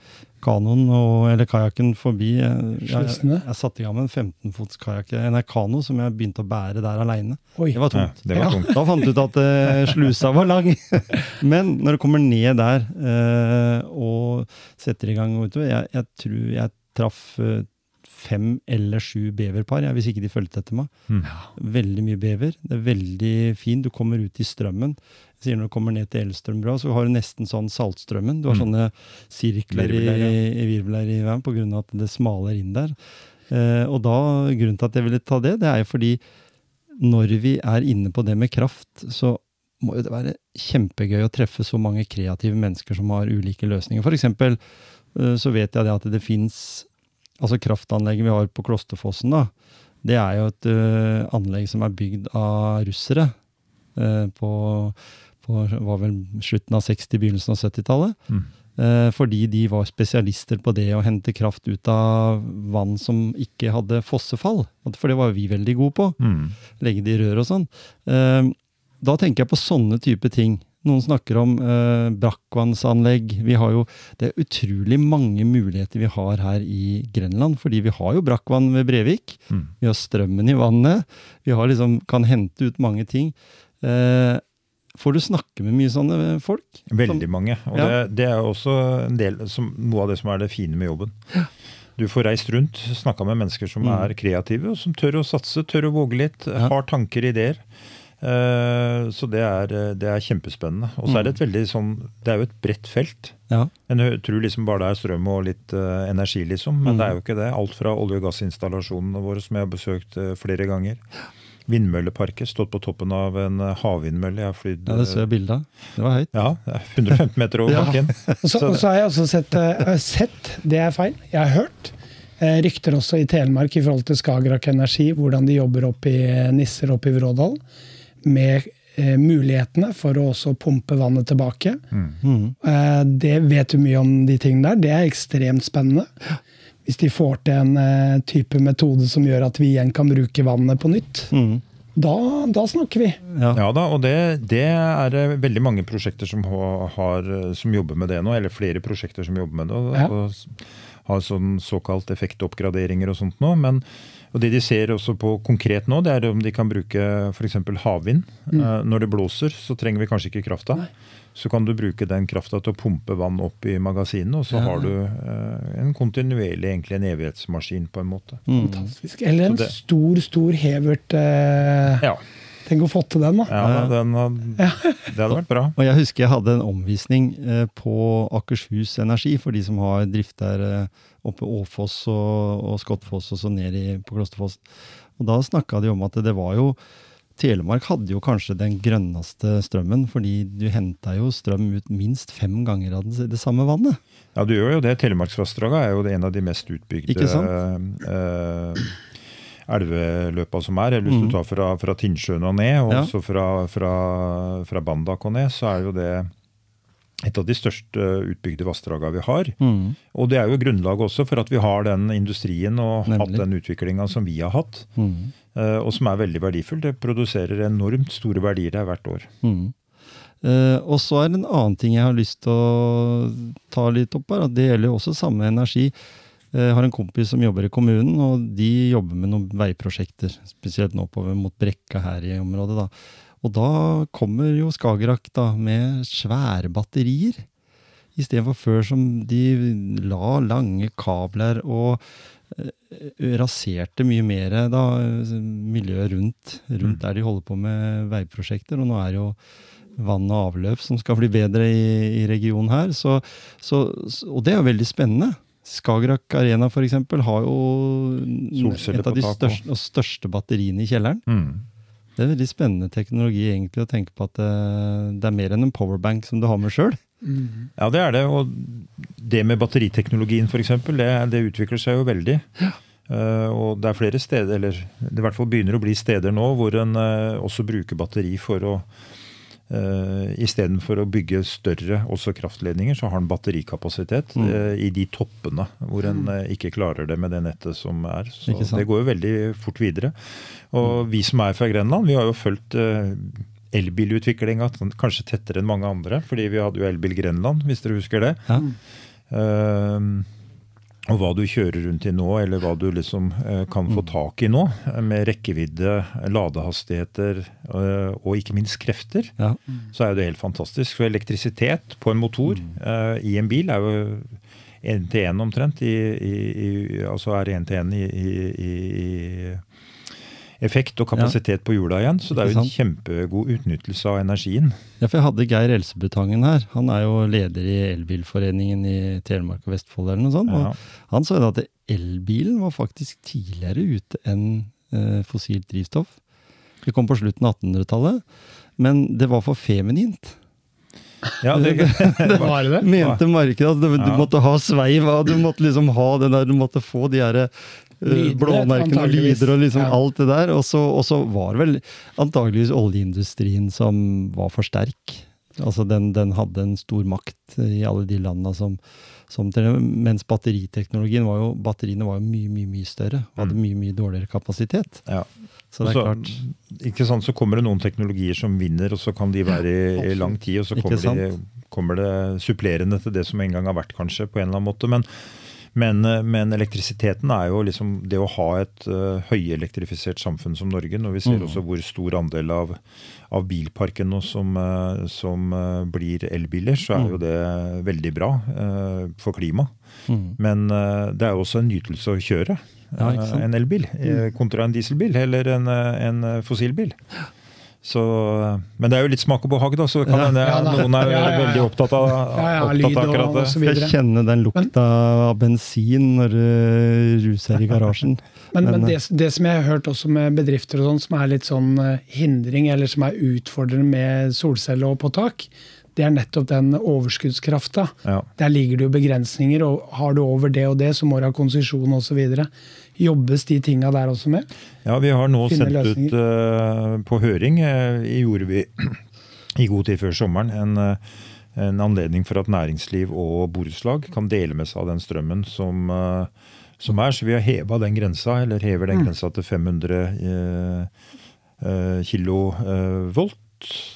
Speaker 1: kanoen og, eller kajakken forbi. Jeg, jeg, jeg, jeg satte i gang med en 15-fots kajakk, en kano som jeg begynte å bære der aleine. Det var
Speaker 3: Ja, det var
Speaker 2: Ja.
Speaker 1: Da fant du ut at uh, slusa var lang. Men når du kommer ned der uh, og setter i gang vet jeg, jeg tror jeg traff eh, fem eller sju beverpar, ja, hvis ikke de fulgte etter meg.
Speaker 3: Mm.
Speaker 1: Veldig mye bever. Det er veldig fint. Du kommer ut i strømmen. Jeg sier Når du kommer ned til Elstrømbrua, så har du nesten sånn saltstrømmen. Du har
Speaker 3: Mm.
Speaker 1: sånne sirkler i,
Speaker 3: Virvler, ja.
Speaker 1: i virvler i veien av at det smaler inn der. Eh, og da, grunnen til at jeg ville ta det, det er jo fordi når vi er inne på det med kraft, så må jo det være kjempegøy å treffe så mange kreative mennesker som har ulike løsninger. For eksempel eh, så vet jeg det at det fins Altså kraftanlegget vi har på Klosterfossen, da. Det er jo et uh, anlegg som er bygd av russere uh, på, på var vel slutten av 60-, begynnelsen av 70-tallet.
Speaker 3: Mm.
Speaker 1: Uh, fordi de var spesialister på det å hente kraft ut av vann som ikke hadde fossefall. For det var vi veldig gode på
Speaker 3: Mm.
Speaker 1: legge det i rør og sånn. Da tenker jeg på sånne type ting. Noen snakker om eh, brakkvannsanlegg. Vi har jo, det er utrolig mange muligheter vi har her i Grenland. Fordi vi har jo brakkvann ved Brevik.
Speaker 3: Mm.
Speaker 1: Vi har strømmen i vannet. Vi har liksom, kan hente ut mange ting. Eh, får du snakke med mye sånne folk?
Speaker 3: Veldig mange. Og
Speaker 1: Ja.
Speaker 3: det, det er også en del, som, noe av det som er det fine med jobben. Du får reist rundt, snakka med mennesker som
Speaker 1: Mm.
Speaker 3: er kreative, og som tør å satse, tør å våge litt,
Speaker 1: Ja.
Speaker 3: har tanker, ideer. Eh, så det er, det er kjempespennende. Og så er det et veldig sånn Det er jo et bredt felt.
Speaker 1: Ja.
Speaker 3: En tror liksom bare det er strøm og litt uh, energi, liksom. Men
Speaker 1: Mm.
Speaker 3: det er jo ikke det. Alt fra olje- og gassinstallasjonene våre, som jeg har besøkt uh, flere ganger. Vindmølleparker. Stått på toppen av en eh, havvindmølle. Jeg har flydd
Speaker 1: ja, det så jeg bilde av. Det var høyt.
Speaker 3: ja, er 115 meter over
Speaker 1: Ja.
Speaker 3: bakken.
Speaker 2: Og så,
Speaker 3: Så
Speaker 2: har jeg også sett, uh, sett, det er feil, jeg har hørt, eh, rykter også i Telemark i forhold til Skagerrak Energi, hvordan de jobber opp i eh, Nisser oppe i Vrådal, med eh, mulighetene for å også pumpe vannet tilbake.
Speaker 1: Mm.
Speaker 2: Eh, det vet du mye om de tingene der. Det er ekstremt spennende. Hvis de får til en eh, type metode som gjør at vi igjen kan bruke vannet på nytt,
Speaker 1: Mm.
Speaker 2: da, da snakker vi.
Speaker 1: Ja.
Speaker 3: Ja da, og det, det er veldig mange prosjekter som, har, har- som jobber med det nå. Eller flere prosjekter som jobber med det. Og,
Speaker 2: Ja.
Speaker 3: og har sånn såkalt effektoppgraderinger og sånt nå. Men Og Det de ser også på konkret nå, det er om de kan bruke f.eks. havvind.
Speaker 2: Mm.
Speaker 3: Eh, Når det blåser, så trenger vi kanskje ikke krafta.
Speaker 2: Nei.
Speaker 3: Så kan du bruke den krafta til å pumpe vann opp i magasinene, og så
Speaker 1: Ja.
Speaker 3: har du eh, en kontinuerlig, egentlig en evighetsmaskin, på en måte.
Speaker 1: Mm.
Speaker 2: Fantastisk. Eller en
Speaker 3: det-
Speaker 2: stor, stor hevert eh,
Speaker 3: Ja,
Speaker 2: Tenk å få til den, da.
Speaker 3: ja den, Det hadde vært bra.
Speaker 1: Og jeg husker jeg hadde en omvisning eh, på Akershus Energi, for de som har drift der eh, oppe Åfoss og, og Skottfoss og så ned i, på Klosterfoss. Og da snakka de om at det var jo Telemark hadde jo kanskje den grønneste strømmen, fordi du henta jo strøm ut minst fem ganger av det, det samme vannet.
Speaker 3: Ja, du gjør jo det. Telemarksvassdraget er jo en av de mest utbygde
Speaker 1: Ikke sant?
Speaker 3: eh, elveløpa som er. Eller hvis du tar fra, fra Tinnsjøen og ned, og
Speaker 1: Ja.
Speaker 3: også fra, fra, fra Bandak og ned, så er jo det et av de største utbygde vassdragene vi har.
Speaker 1: Mm.
Speaker 3: Og det er jo grunnlaget også for at vi har den industrien og
Speaker 1: Nemlig.
Speaker 3: hatt den utviklinga som vi har hatt,
Speaker 1: Mm.
Speaker 3: eh, og som er veldig verdifull. Det produserer enormt store verdier der hvert år.
Speaker 1: Mm. Uh, og så er det en annen ting jeg har lyst til å ta litt opp her. at Det gjelder jo også samme energi. Eh, Jeg har en kompis som jobber i kommunen, og de jobber med noen veiprosjekter. Spesielt nå oppover mot Brekka her i området. da. Og da kommer jo Skagerrak da med svære batterier. Istedenfor før som de la lange kabler og eh, raserte mye mer da, miljøet rundt, rundt der de holder på med veiprosjekter. Og nå er det jo vann og avløp som skal bli bedre i, i regionen her. Så, så, så- og det er jo veldig spennende. Skagerrak Arena for eksempel, har jo et av de største, og største batteriene i kjelleren.
Speaker 3: Mm.
Speaker 1: Det er veldig spennende teknologi egentlig å tenke på at det, det er mer enn en powerbank som du har med sjøl.
Speaker 2: Mm.
Speaker 3: Ja, det er det. Og det med batteriteknologien f.eks., det, det utvikler seg jo veldig. Uh, og det er flere steder, eller det i hvert fall begynner å bli steder nå hvor en uh, også bruker batteri for å uh, Istedenfor å bygge større også kraftledninger, så har den batterikapasitet
Speaker 1: Mm.
Speaker 3: uh, i de toppene hvor en uh, ikke klarer det med det nettet som er. Så det går jo veldig fort videre. Og vi som er fra Grenland, vi har jo fulgt uh, elbilutviklinga kanskje tettere enn mange andre, fordi vi hadde jo Elbil Grenland, hvis dere husker det.
Speaker 1: Ja.
Speaker 3: Eh, og hva du kjører rundt i nå, eller hva du liksom eh, kan få tak i nå, eh, med rekkevidde, ladehastigheter eh, og ikke minst krefter,
Speaker 1: Ja.
Speaker 3: så er jo det helt fantastisk. For elektrisitet på en motor mm. i en bil er jo én til én omtrent. I, i, i, altså er én til én i effekt og kapasitet på hjula igjen. Så det er jo en kjempegod utnyttelse av energien.
Speaker 1: Ja, for jeg hadde Geir Elsebutangen her. Han er jo leder i Elbilforeningen i Telemark og Vestfold eller noe sånt.
Speaker 3: Ja.
Speaker 1: Og han sa jo at elbilen var faktisk tidligere ute enn eh, fossilt drivstoff. Det kom på slutten av 1800-tallet. Men det var for feminint,
Speaker 3: Ja, det,
Speaker 2: Var det det?
Speaker 1: mente markedet. at du, du
Speaker 3: Ja.
Speaker 1: måtte ha sveiv, du måtte liksom ha den der, du måtte få de her blåmerkene og lyder og liksom
Speaker 2: Ja.
Speaker 1: alt det der. Og så, var vel antageligvis oljeindustrien som var for sterk. Altså den, den hadde en stor makt i alle de landa som, som Mens batteriteknologien var jo Batteriene var jo mye, mye mye større. og Hadde
Speaker 3: Mm.
Speaker 1: mye, mye dårligere kapasitet.
Speaker 3: ja.
Speaker 1: Så det er
Speaker 3: så-
Speaker 1: klart.
Speaker 3: Ikke sant, Så kommer det noen teknologier som vinner, og så kan de være i, i lang tid. Og så kommer, de, kommer det supplerende til det som en gang har vært, kanskje, på en eller annen måte. Men, men, eh, men elektrisiteten er jo liksom det å ha et uh, høyelektrifisert samfunn som Norge, når vi ser
Speaker 1: Mm.
Speaker 3: også hvor stor andel av, av bilparken nå som, uh, som uh, blir elbiler, så er jo det veldig bra for klimaet.
Speaker 1: Mm.
Speaker 3: Men det er jo også en nytelse å kjøre
Speaker 1: Ja,
Speaker 3: en elbil eh, kontra en dieselbil eller en, en fossilbil. Så, eh, men det er jo litt smak og behag, da, så kan
Speaker 1: Ja.
Speaker 3: hende
Speaker 2: Ja,
Speaker 3: noen er
Speaker 2: Ja, ja, ja.
Speaker 3: veldig opptatt av,
Speaker 2: Ja, ja,
Speaker 3: opptatt av akkurat det.
Speaker 2: så
Speaker 1: Skal
Speaker 2: videre.
Speaker 1: kjenne den lukta av bensin når du ruser i garasjen.
Speaker 2: Men, men
Speaker 1: Men,
Speaker 2: det, det som jeg har hørt også med bedrifter og sånn, som er litt sånn eh, hindring, eller som er utfordrende med solceller og på tak, det er nettopp den overskuddskrafta.
Speaker 3: Ja.
Speaker 2: Der ligger det jo begrensninger, og har du over det og det, så må du ha konsesjon osv. Jobbes de tinga der også med?
Speaker 3: Ja, vi har nå
Speaker 2: Finne
Speaker 3: sendt ut uh, på høring, uh, gjorde vi i god tid før sommeren, en, uh, en anledning for at næringsliv og borettslag kan dele med seg av den strømmen som, eh, som er. Så vi har heva den grensa, eller hever den
Speaker 2: Mm.
Speaker 3: grensa til 500 eh, eh,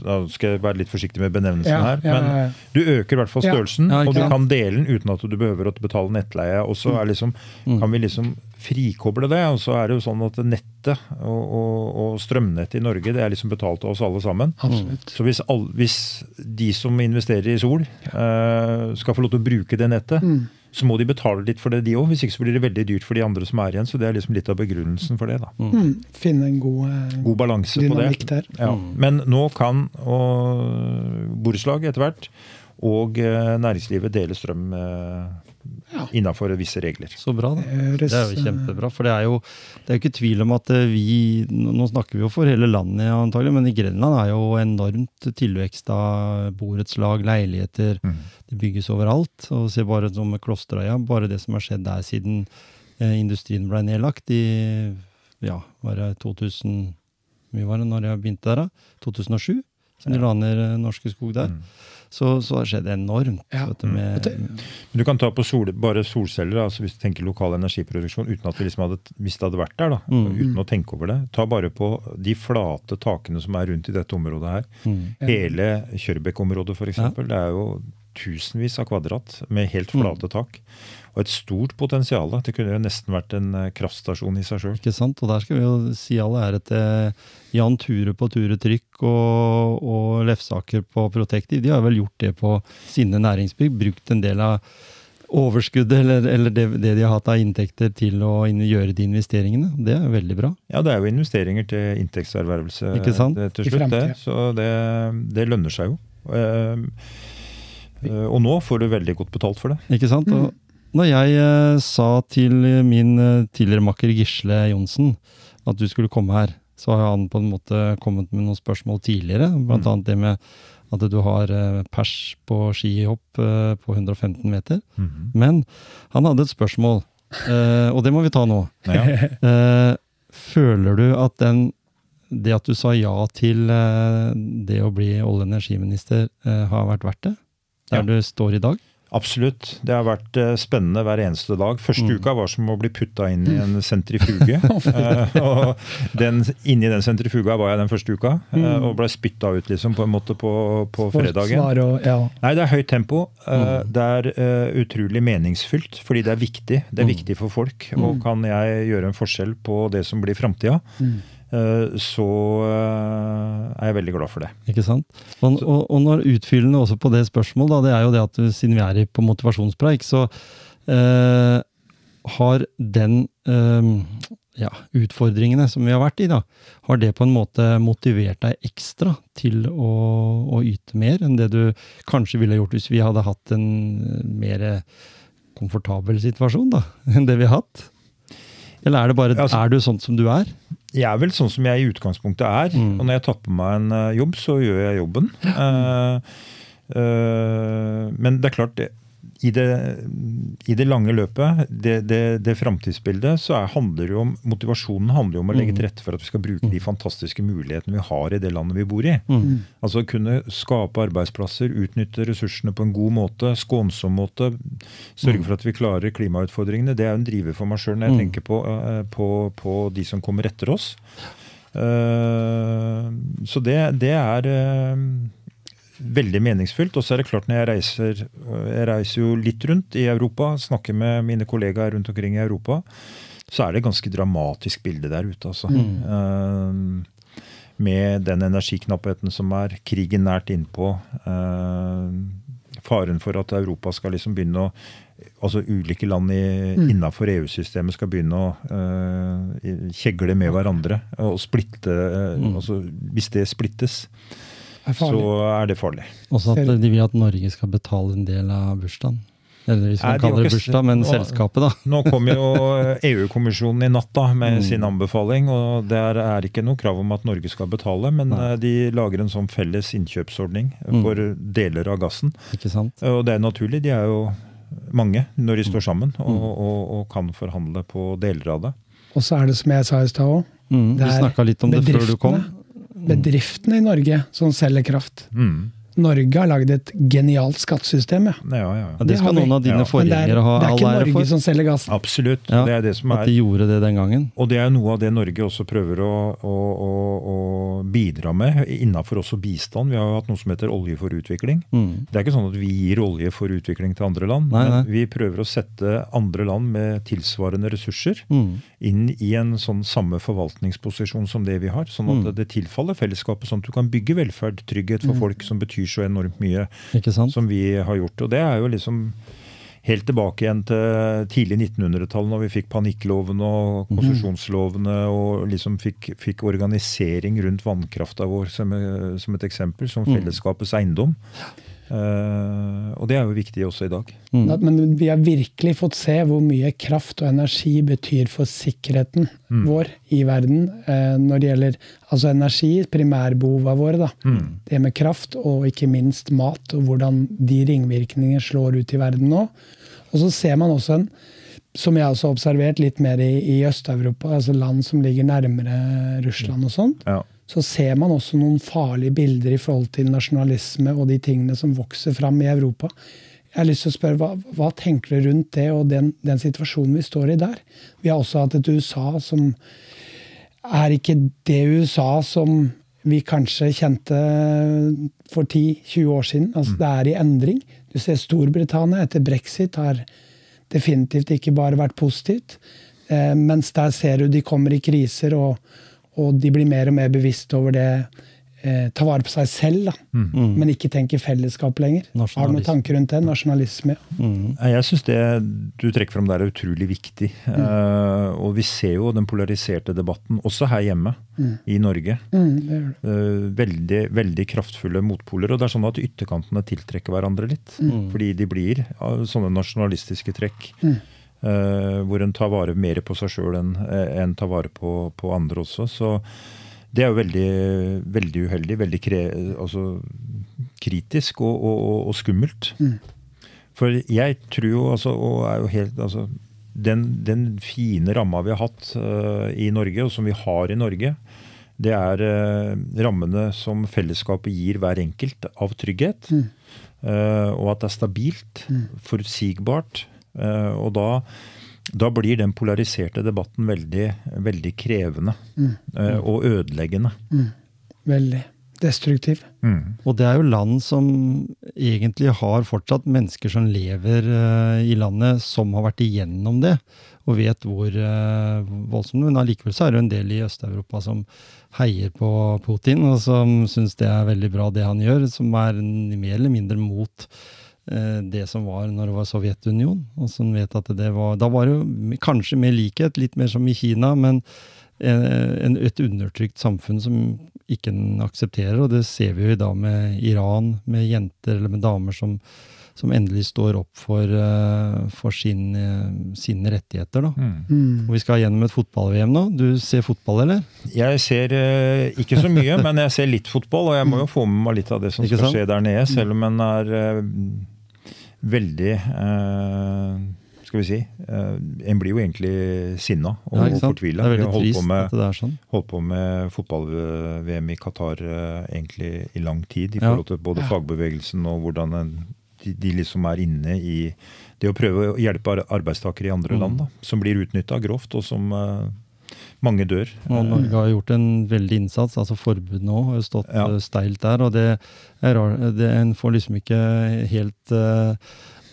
Speaker 3: Da skal jeg være litt forsiktig med benevnelsen
Speaker 2: Ja,
Speaker 3: her. Men
Speaker 2: ja, ja.
Speaker 3: du øker i hvert fall størrelsen,
Speaker 1: Ja,
Speaker 3: og du kan dele den uten at du behøver å betale nettleie. Og så er liksom,
Speaker 1: Mm.
Speaker 3: kan vi liksom frikoble det. Og så er det jo sånn at nettet og, og, og strømnettet i Norge det er liksom betalt av oss alle sammen.
Speaker 2: Absolutt.
Speaker 3: Så hvis, all, hvis de som investerer i sol, eh, skal få lov til å bruke det nettet,
Speaker 2: Mm.
Speaker 3: Så må de betale litt for det, de òg. Hvis ikke så blir det veldig dyrt for de andre som er igjen. Så det er liksom litt av begrunnelsen for det. da.
Speaker 2: Mm. Finne en god, eh,
Speaker 3: God balanse på det.
Speaker 2: der.
Speaker 3: Ja.
Speaker 1: Mm.
Speaker 3: Men nå kan og borettslag etter hvert og eh, næringslivet dele strøm eh,
Speaker 2: Ja.
Speaker 3: innafor visse regler.
Speaker 1: Så bra, da.
Speaker 2: Det
Speaker 1: er jo kjempebra. For det er jo det er jo ikke tvil om at eh, vi Nå snakker vi jo for hele landet antagelig, men i Grenland er jo enormt tilvekst av borettslag, leiligheter.
Speaker 3: Mm.
Speaker 1: Det bygges overalt. Og se bare som med Klosterøya, bare det som har skjedd der siden eh, industrien ble nedlagt i ja, var det 2000 Hvor mye var det når jeg begynte der, da? 2007? Som de
Speaker 3: Ja.
Speaker 1: la ned eh, Norske Skog der.
Speaker 3: Mm.
Speaker 1: Så, så har det skjedd enormt.
Speaker 2: Ja.
Speaker 1: vet du, med,
Speaker 3: Men du kan ta på sol, bare solceller, altså hvis du tenker lokal energiproduksjon, uten at vi liksom hadde, hvis det hadde vært der, da,
Speaker 1: Mm.
Speaker 3: uten å tenke over det. Ta bare på de flate takene som er rundt i dette området her.
Speaker 1: mm.
Speaker 3: Hele Kjørbekk-området f.eks. eksempel, Det er jo tusenvis av kvadrat med helt
Speaker 1: Mm.
Speaker 3: flate tak. Og et stort potensial. Det kunne jo nesten vært en eh, kraftstasjon i seg sjøl.
Speaker 1: Ikke sant? Og der skal vi jo si all ære til Jan Ture på Ture Trykk og, og Lefsaker på Protective. De har vel gjort det på sine næringsbygg. Brukt en del av overskuddet eller, eller det, det de har hatt av inntekter til å inn, gjøre de investeringene. Det er veldig bra.
Speaker 3: Ja, det er jo investeringer til inntektservervelse
Speaker 1: Ikke sant?
Speaker 3: til slutt. Det. Så det, det lønner seg jo. Eh, eh, og nå får du veldig godt betalt for det.
Speaker 1: Ikke sant? Og når jeg eh, sa til min eh, tidligere makker Gisle Johnsen at du skulle komme her, så har han på en måte kommet med noen spørsmål tidligere. Blant
Speaker 3: Mm.
Speaker 1: annet det med at du har eh, pers på skihopp på 115 meter. Men han hadde et spørsmål, og det må vi ta nå.
Speaker 3: Ja.
Speaker 1: Føler du at den, det at du sa ja til det å bli olje- og energiminister, har vært verdt det? Der
Speaker 3: Ja.
Speaker 1: du står i dag?
Speaker 3: Absolutt. Det har vært eh, spennende hver eneste dag. Første
Speaker 1: Mm.
Speaker 3: uka var som å bli putta inn i en sentrifuge. uh, og den, inni den sentrifuga var jeg den første uka, eh,
Speaker 2: Mm.
Speaker 3: og ble spytta ut liksom på en måte på, på fredagen.
Speaker 2: og, ja.
Speaker 3: Nei, det er høyt tempo. Uh,
Speaker 1: Mm.
Speaker 3: Det er utrolig meningsfylt, fordi det er viktig. Det er
Speaker 1: Mm.
Speaker 3: viktig for folk. Og kan jeg gjøre en forskjell på det som blir framtida,
Speaker 2: Mm.
Speaker 3: Så eh, er jeg veldig glad for det.
Speaker 1: Ikke sant? Og, og, og når utfyllende også på det spørsmålet, da, det er jo det at siden vi er på motivasjonspreik, så eh, har den eh, ja, utfordringene som vi har vært i, da, har det på en måte motivert deg ekstra til å, å yte mer enn det du kanskje ville gjort hvis vi hadde hatt en eh, mer komfortabel situasjon da, enn det vi har hatt? Eller er det bare
Speaker 3: Altså-
Speaker 1: Er du sånn som du er?
Speaker 3: Jeg er vel sånn som jeg i utgangspunktet er.
Speaker 1: Mm.
Speaker 3: Og når jeg tar på meg en eh, jobb, så gjør jeg jobben. Mm. Uh, uh, men det er klart, det, i, det, i det lange løpet, det, det, det framtidsbildet, så er, handler det jo om motivasjonen handler jo om å legge
Speaker 1: Mm.
Speaker 3: til rette for at vi skal bruke de fantastiske mulighetene vi har i det landet vi bor i.
Speaker 1: Mm.
Speaker 3: Altså kunne skape arbeidsplasser, utnytte ressursene på en god måte, skånsom måte. Sørge for at vi klarer klimautfordringene. Det er jo en driver for meg sjøl når jeg
Speaker 1: Mm.
Speaker 3: tenker på, eh, på, på de som kommer etter oss. Uh, så det, det er eh, veldig meningsfylt. Og så er det klart når jeg reiser Jeg reiser jo litt rundt i Europa, snakker med mine kollegaer rundt omkring i Europa, så er det et ganske dramatisk bilde der ute, altså.
Speaker 1: Mm.
Speaker 3: Eh, med den energiknappheten som er, krigen nært innpå. uh, faren for at Europa skal liksom begynne å Altså ulike land i,
Speaker 2: Mm.
Speaker 3: innafor EU-systemet skal begynne å uh, kjegle med hverandre og splitte uh,
Speaker 1: Mm.
Speaker 3: altså Hvis det splittes,
Speaker 2: er
Speaker 3: så er det farlig.
Speaker 1: Også at de vil at Norge skal betale en del av bursdagen. Eller hvis
Speaker 3: Nei,
Speaker 1: man
Speaker 3: de
Speaker 1: kaller det bursdag, men
Speaker 3: Nå-
Speaker 1: selskapet, da.
Speaker 3: Nå kom jo EU-kommisjonen i natt da, med
Speaker 1: Mm.
Speaker 3: sin anbefaling, og der er ikke noe krav om at Norge skal betale, men
Speaker 1: Nei.
Speaker 3: eh, de lager en sånn felles innkjøpsordning
Speaker 1: Mm.
Speaker 3: for deler av gassen.
Speaker 1: Ikke sant?
Speaker 3: Og det er naturlig, de er jo mange når de står sammen og,
Speaker 1: Mm.
Speaker 3: og, og kan forhandle på deler av det.
Speaker 2: Og så er det som jeg sa i stad òg,
Speaker 1: Mm,
Speaker 2: Det
Speaker 1: vi snakka litt om det før du kom.
Speaker 2: Bedriftene i Norge som selger kraft.
Speaker 3: Mm.
Speaker 2: Norge har lagd et genialt skattesystem. Ja.
Speaker 3: Ja, ja,
Speaker 1: det skal
Speaker 2: det
Speaker 1: noen av dine
Speaker 3: Ja.
Speaker 2: forgjengere ha er,
Speaker 1: ære for.
Speaker 2: det er ikke Norge
Speaker 1: for.
Speaker 2: som selger gassen.
Speaker 3: Absolutt.
Speaker 1: Ja,
Speaker 3: Det er det som
Speaker 1: At
Speaker 3: er
Speaker 1: de gjorde det den gangen.
Speaker 3: Og det er noe av det Norge også prøver å, å, å, å bidra med innafor også bistand. Vi har jo hatt noe som heter Olje for utvikling.
Speaker 1: Mm.
Speaker 3: Det er ikke sånn at vi gir olje for utvikling til andre land,
Speaker 1: Nei, nei.
Speaker 3: men vi prøver å sette andre land med tilsvarende ressurser
Speaker 1: Mm.
Speaker 3: inn i en sånn samme forvaltningsposisjon som det vi har. Sånn at
Speaker 1: Mm.
Speaker 3: det tilfaller fellesskapet, sånn at du kan bygge velferd, trygghet for folk som betyr så enormt mye som vi har gjort. Og det er jo liksom helt tilbake igjen til tidlig 1900-tall, når vi fikk panikkloven og konsesjonslovene og liksom fikk, fikk organisering rundt vannkrafta vår som, eh, som et eksempel, som
Speaker 1: Mm.
Speaker 3: fellesskapets eiendom. Eh, og det er jo viktig også i dag.
Speaker 1: Mm.
Speaker 2: Men vi har virkelig fått se hvor mye kraft og energi betyr for sikkerheten
Speaker 3: Mm.
Speaker 2: vår i verden. Uh, når det gjelder altså energi, primærbehovene våre. da.
Speaker 3: Mm.
Speaker 2: Det med kraft og ikke minst mat, og hvordan de ringvirkningene slår ut i verden nå. Og så ser man også en, som jeg også har observert litt mer i, i Øst-Europa, altså land som ligger nærmere Russland og sånt,
Speaker 3: Ja.
Speaker 2: Så ser man også noen farlige bilder i forhold til nasjonalisme og de tingene som vokser fram i Europa. Jeg har lyst til å spørre, Hva, hva tenker du rundt det og den, den situasjonen vi står i der? Vi har også hatt et USA som er ikke det USA som vi kanskje kjente for 10-20 år siden. Altså, Det er i endring. Du ser Storbritannia etter brexit har definitivt ikke bare vært positivt. Eh, mens der ser du de kommer i kriser, og, og de blir mer og mer bevisst over det. Eh, ta vare på seg selv, da.
Speaker 1: Mm.
Speaker 2: men ikke tenke fellesskap lenger. Har du noen tanker rundt det? Nasjonalisme.
Speaker 1: Mm.
Speaker 3: Jeg syns det du trekker fram der er utrolig viktig. Eh, og vi ser jo den polariserte debatten også her hjemme i Norge.
Speaker 2: Mm, det det.
Speaker 3: Eh, veldig, veldig kraftfulle motpoler. Og det er sånn at ytterkantene tiltrekker hverandre litt. Fordi de blir av sånne nasjonalistiske trekk. Eh, hvor en tar vare mer på seg sjøl enn en tar vare på, på andre også. Så det er jo veldig, veldig uheldig. Veldig kre, altså, kritisk og, og, og, og skummelt. For jeg tror jo, altså, og er jo helt altså, den, den fine ramma vi har hatt uh, i Norge, og som vi har i Norge, det er uh, rammene som fellesskapet gir hver enkelt av trygghet. Eh, og at det er stabilt, forutsigbart. Eh, og da, da blir den polariserte debatten veldig, veldig krevende eh, og ødeleggende.
Speaker 2: Veldig destruktiv.
Speaker 3: Mm.
Speaker 1: Og det er jo land som egentlig har fortsatt mennesker som lever uh, i landet, som har vært igjennom det, og vet hvor uh, voldsomt Men allikevel så er det en del i Øst-Europa som heier på Putin, og som syns det er veldig bra det han gjør, som er mer eller mindre mot det som var når det var Sovjetunionen. Og som vet at det var Da var det jo kanskje mer likhet, litt mer som i Kina, men eh, en, et undertrykt samfunn som ikke en aksepterer. Og det ser vi jo i dag med Iran, med jenter eller med damer som, som endelig står opp for, eh, for sin, eh, sine rettigheter. Da.
Speaker 3: Mm.
Speaker 2: Mm.
Speaker 1: Og vi skal gjennom et fotball-VM nå. Du ser fotball, eller?
Speaker 3: Jeg ser eh, ikke så mye, men jeg ser litt fotball, og jeg må jo få med meg litt av det som
Speaker 1: Ikke
Speaker 3: skal
Speaker 1: sant?
Speaker 3: skje der nede, selv om en er eh, veldig eh, Skal vi si eh, En blir jo egentlig sinna og
Speaker 1: Ja,
Speaker 3: fortvila. Vi har holdt på med,
Speaker 1: sånn.
Speaker 3: holdt på med fotball-VM i Qatar eh, egentlig i lang tid, i forhold til både fagbevegelsen og hvordan en, de, liksom er inne i det å prøve å hjelpe ar- arbeidstakere i andre
Speaker 1: Mm.
Speaker 3: land, da, som blir utnytta grovt, og som mange dør.
Speaker 1: Og Norge har gjort en veldig innsats. altså forbud nå har jo stått
Speaker 3: Ja.
Speaker 1: eh, steilt der. Og det er rar, det, en får liksom ikke helt uh,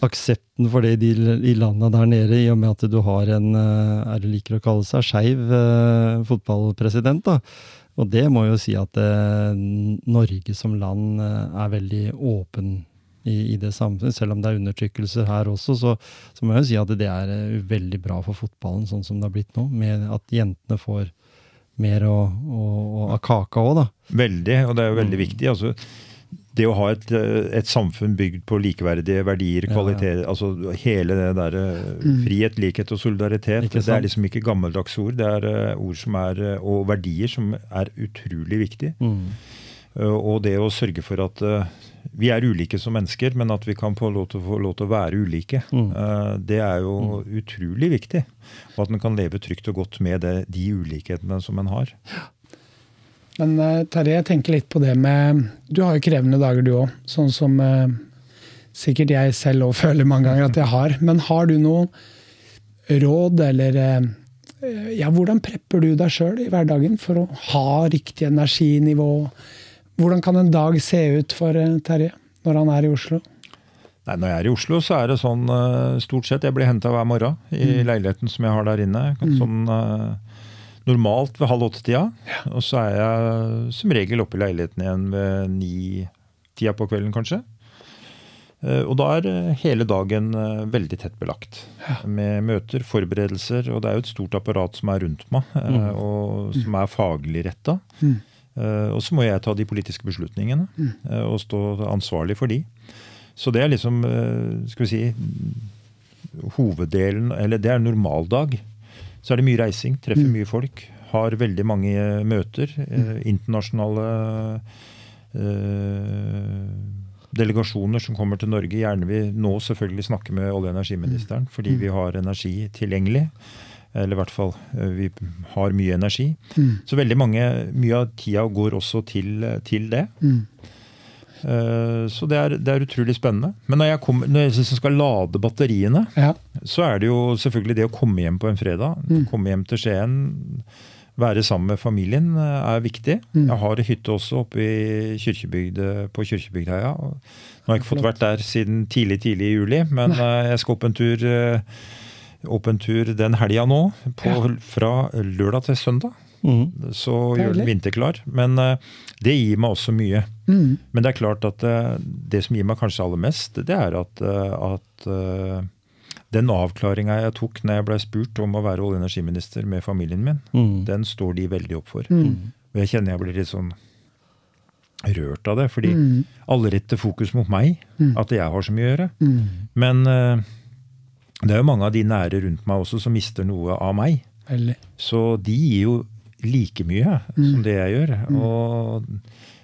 Speaker 1: aksepten for det i, de, i landa der nede, i og med at du har en uh, er det liker å kalle seg skeiv uh, fotballpresident. da. Og det må jo si at Norge som land er veldig åpen i, i det samfunnet. Selv om det er undertrykkelser her også, så, så må jeg jo si at det er eh, veldig bra for fotballen sånn som det har blitt nå. Med at jentene får mer å, å, å, av kaka òg, da.
Speaker 3: Veldig, og det er jo veldig
Speaker 1: Mm.
Speaker 3: viktig. altså det å ha et, eh, et samfunn bygd på likeverdige verdier,
Speaker 1: Ja, ja.
Speaker 3: altså hele det der eh, frihet, likhet og solidaritet, det er liksom ikke gammeldags ord. Det er ord som er, og verdier som er utrolig viktige.
Speaker 1: Mm.
Speaker 3: Og det å sørge for at vi er ulike som mennesker, men at vi kan få lov til, få lov til å være ulike,
Speaker 1: Mm.
Speaker 3: uh, det er jo utrolig viktig. Og at en kan leve trygt og godt med det, de ulikhetene som en har.
Speaker 2: Men uh, Terje, jeg tenker litt på det med Du har jo krevende dager, du òg. Sånn som uh, sikkert jeg selv òg føler mange ganger at jeg har. Men har du noe råd, eller ja, Hvordan prepper du deg sjøl i hverdagen for å ha riktig energinivå? Hvordan kan en dag se ut for eh, Terje når han er i Oslo?
Speaker 3: Nei, Når jeg er i Oslo, så er det sånn eh, stort sett Jeg blir henta hver morgen i leiligheten som jeg har der inne. Sånn eh, normalt ved halv åtte-tida. Og så er jeg som regel oppe i leiligheten igjen ved ni-tida på kvelden, kanskje. Og da er hele dagen veldig tett belagt med møter, forberedelser. Og det er jo et stort apparat som er rundt meg, mm. og som er faglig retta. Eh, Og så må jeg ta de politiske beslutningene eh, og stå ansvarlig for de. Så det er liksom, eh, skal vi si, hoveddelen Eller det er en normaldag. Så er det mye reising, treffer mye folk. Har veldig mange eh, møter. eh, Internasjonale eh, delegasjoner som kommer til Norge. Gjerne vil nå selvfølgelig snakke med olje- og energiministeren, fordi vi har energi tilgjengelig. Eller i hvert fall eh, vi har mye energi. Så veldig mange, mye av tida går også til, til det. Eh, Så det er, det er utrolig spennende. Men når jeg, kommer, når jeg skal lade batteriene,
Speaker 2: Ja.
Speaker 3: så er det jo selvfølgelig det å komme hjem på en fredag. Komme hjem til Skien, være sammen med familien eh, er viktig. Jeg har hytte også oppe i Kyrkjebygd, på Kyrkjebygdheia. Nå har jeg ikke fått vært der siden tidlig tidlig i juli, men jeg skal opp en tur, opp en tur den helga nå. På, Fra lørdag til søndag.
Speaker 1: Mm.
Speaker 3: Så gjør den vinterklar. Men eh, det gir meg også mye.
Speaker 2: Mm.
Speaker 3: Men det er klart at eh, det som gir meg kanskje aller mest, det er at, eh, at den avklaringa jeg tok når jeg ble spurt om å være olje- og energiminister med familien min,
Speaker 1: mm.
Speaker 3: den står de veldig opp for.
Speaker 2: Mm.
Speaker 3: Og jeg kjenner jeg blir litt sånn rørt av det. Fordi
Speaker 2: Mm.
Speaker 3: alle retter fokus mot meg, at jeg har så mye å gjøre.
Speaker 2: Mm.
Speaker 3: Men det er jo mange av de nære rundt meg også som mister noe av meg.
Speaker 2: Veldig.
Speaker 3: Så de gir jo like mye som det jeg gjør. Og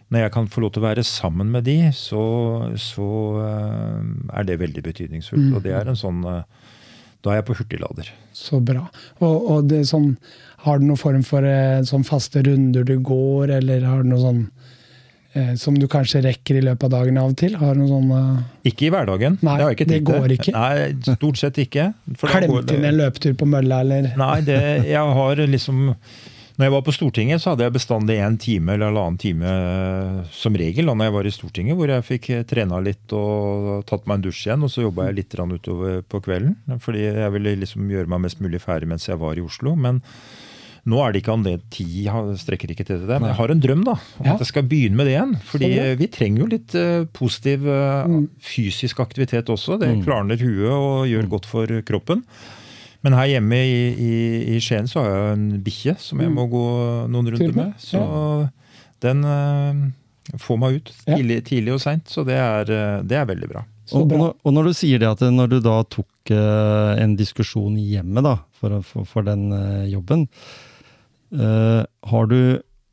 Speaker 3: når jeg kan få lov til å være sammen med de, så, så eh, er det veldig betydningsfullt. Og det er en sånn eh, Da er jeg på hurtiglader.
Speaker 2: Så bra. Og, og det sånn, har du noen form for eh, sånn faste runder du går, eller har du noe sånn som du kanskje rekker i løpet av dagen av og til? Har du noen sånn eh,
Speaker 3: Ikke i hverdagen.
Speaker 2: Nei,
Speaker 3: det ikke
Speaker 2: det går ikke.
Speaker 3: Nei, stort sett ikke.
Speaker 2: Klemt inn en løpetur på mølla, eller
Speaker 3: Nei, det, jeg har liksom Når jeg var på Stortinget, så hadde jeg bestandig en time eller halvannen time eh, som regel da når jeg var i Stortinget, hvor jeg fikk eh, trena litt og tatt meg en dusj igjen. Og så jobba jeg litt utover på kvelden, fordi jeg ville liksom gjøre meg mest mulig ferdig mens jeg var i Oslo. Men nå er det ikke anledning, tid strekker ikke til det. Men jeg har en drøm da, om
Speaker 2: Ja.
Speaker 3: at jeg skal begynne med det igjen. Fordi vi trenger jo litt eh, positiv eh, fysisk aktivitet også. Det klarner huet og gjør godt for kroppen. Men her hjemme i, i, i Skien så har jeg en bikkje som jeg må gå noen runder
Speaker 2: med.
Speaker 3: Så den eh, får meg ut tidlig, tidlig og seint, så det er, det er veldig bra.
Speaker 1: Og, når, og når du sier det at når du da tok en diskusjon i hjemmet da, for, for, for den jobben, eh, har du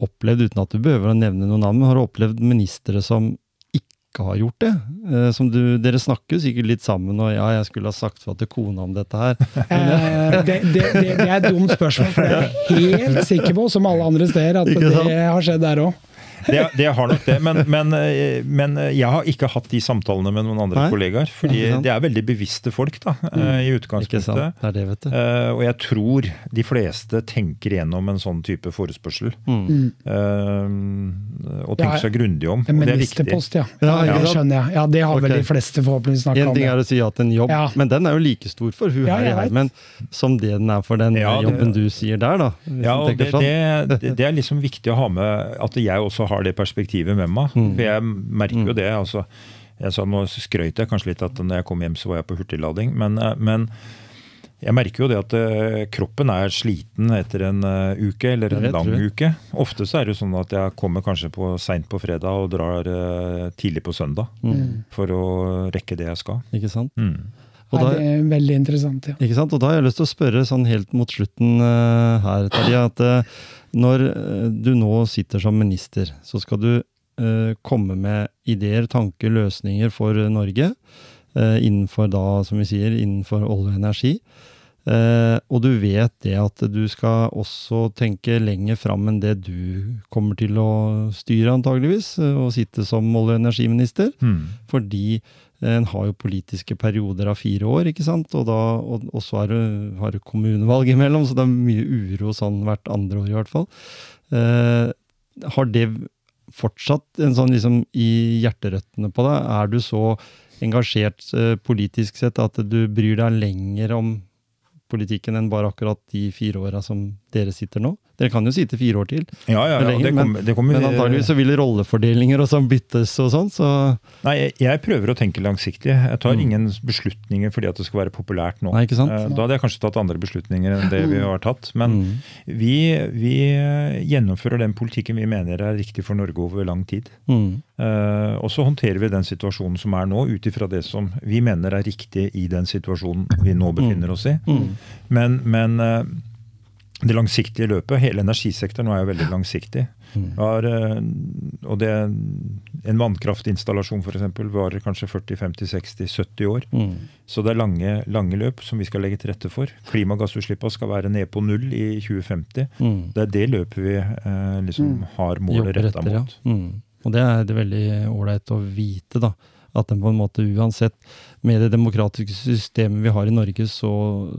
Speaker 1: opplevd, uten at du behøver å nevne noen navn, har du opplevd ministre som ikke har gjort det? Uh, som du, dere snakker jo sikkert litt sammen, og ja, jeg skulle ha sagt fra til kona om dette her.
Speaker 2: Uh, det, det, det, det er et dumt spørsmål, for jeg er helt sikker på, som alle andre steder, at det har skjedd der òg.
Speaker 3: Det, det har nok det, men, men, eh, men jeg har ikke hatt de samtalene med noen andre
Speaker 1: Nei,
Speaker 3: kollegaer. Fordi det er veldig bevisste folk da, mm. i utgangspunktet.
Speaker 1: Det er det, vet du.
Speaker 3: Eh, og jeg tror de fleste tenker gjennom en sånn type forespørsel.
Speaker 1: Mm.
Speaker 3: Uh, og tenker
Speaker 2: Ja,
Speaker 3: seg grundig om.
Speaker 2: En
Speaker 3: er
Speaker 2: ministerpost, ja.
Speaker 1: Ja,
Speaker 2: ja, det skjønner jeg. Ja, Det har vel de fleste forhåpentligvis snakka
Speaker 1: En ting er å si ja til en jobb,
Speaker 2: Ja.
Speaker 1: men den er jo like stor for hun
Speaker 2: Ja,
Speaker 1: her i heimen som det den er for den
Speaker 3: Ja, det-
Speaker 1: jobben du sier der, da.
Speaker 3: Ja, og det,
Speaker 1: sånn.
Speaker 3: det, det er liksom viktig å ha med at jeg også har det perspektivet med meg.
Speaker 1: Mm.
Speaker 3: For jeg merker jo det. altså jeg sa, Nå skrøt jeg kanskje litt at når jeg kom hjem, så var jeg på hurtiglading. Men, eh, men jeg merker jo det at eh, kroppen er sliten etter en eh, uke, eller en lang uke. Ofte så er det jo sånn at jeg kommer kanskje på seint på fredag og drar tidlig på søndag.
Speaker 1: Mm.
Speaker 3: For å rekke det jeg skal.
Speaker 1: Ikke sant?
Speaker 3: Mm.
Speaker 1: Og
Speaker 2: Nei,
Speaker 1: da,
Speaker 2: det er veldig interessant, ja.
Speaker 1: Ikke sant? Og da har jeg lyst til å spørre sånn helt mot slutten uh, her, Terje, at når eh, du nå sitter som minister, så skal du eh, komme med ideer, tanker, løsninger for Norge. eh, innenfor da, som vi sier, innenfor olje og energi. Og du vet det at du skal også tenke lenger fram enn det du kommer til å styre, antageligvis, og sitte som olje- og energiminister.
Speaker 3: Mm.
Speaker 1: Fordi en har jo politiske perioder av fire år, ikke sant? Og, da, og, og så det, har du kommunevalg imellom, så det er mye uro sånn hvert andre år i hvert fall. Eh, har det fortsatt en sånn liksom i hjerterøttene på deg? Er du så engasjert eh, politisk sett at du bryr deg lenger om politikken enn bare akkurat de fire åra som dere sitter nå? Dere kan jo sitte fire år til,
Speaker 3: Ja, ja, ja.
Speaker 1: lenger,
Speaker 3: det
Speaker 1: men-
Speaker 3: kommer,
Speaker 1: men antageligvis så vil rollefordelinger og sånn byttes og sånn, så
Speaker 3: Nei, jeg, jeg prøver å tenke langsiktig. Jeg tar
Speaker 1: Mm.
Speaker 3: ingen beslutninger fordi at det skal være populært nå.
Speaker 1: Nei?
Speaker 3: Eh, Da hadde jeg kanskje tatt andre beslutninger enn det vi har tatt. Men
Speaker 1: Mm.
Speaker 3: vi, vi eh, gjennomfører den politikken vi mener er riktig for Norge over lang tid.
Speaker 1: Mm.
Speaker 3: Uh, og så håndterer vi den situasjonen som er nå, ut ifra det som vi mener er riktig i den situasjonen vi nå befinner oss i.
Speaker 1: Mm.
Speaker 3: Men, men eh, det langsiktige løpet, hele energisektoren er jo veldig langsiktig.
Speaker 1: Mm.
Speaker 3: Vi eh, og det, en vannkraftinstallasjon f.eks. varer kanskje 40-50-60-70 år.
Speaker 1: Mm.
Speaker 3: Så det er lange, lange løp som vi skal legge til rette for. Klimagassutslippene skal være ned på null i 2050.
Speaker 1: Mm.
Speaker 3: Det er det løpet vi eh, liksom har målet retta
Speaker 1: mot. ja. Mm. Og det er det veldig ålreit å vite, da. At den på en måte uansett, med det demokratiske systemet vi har i Norge, så,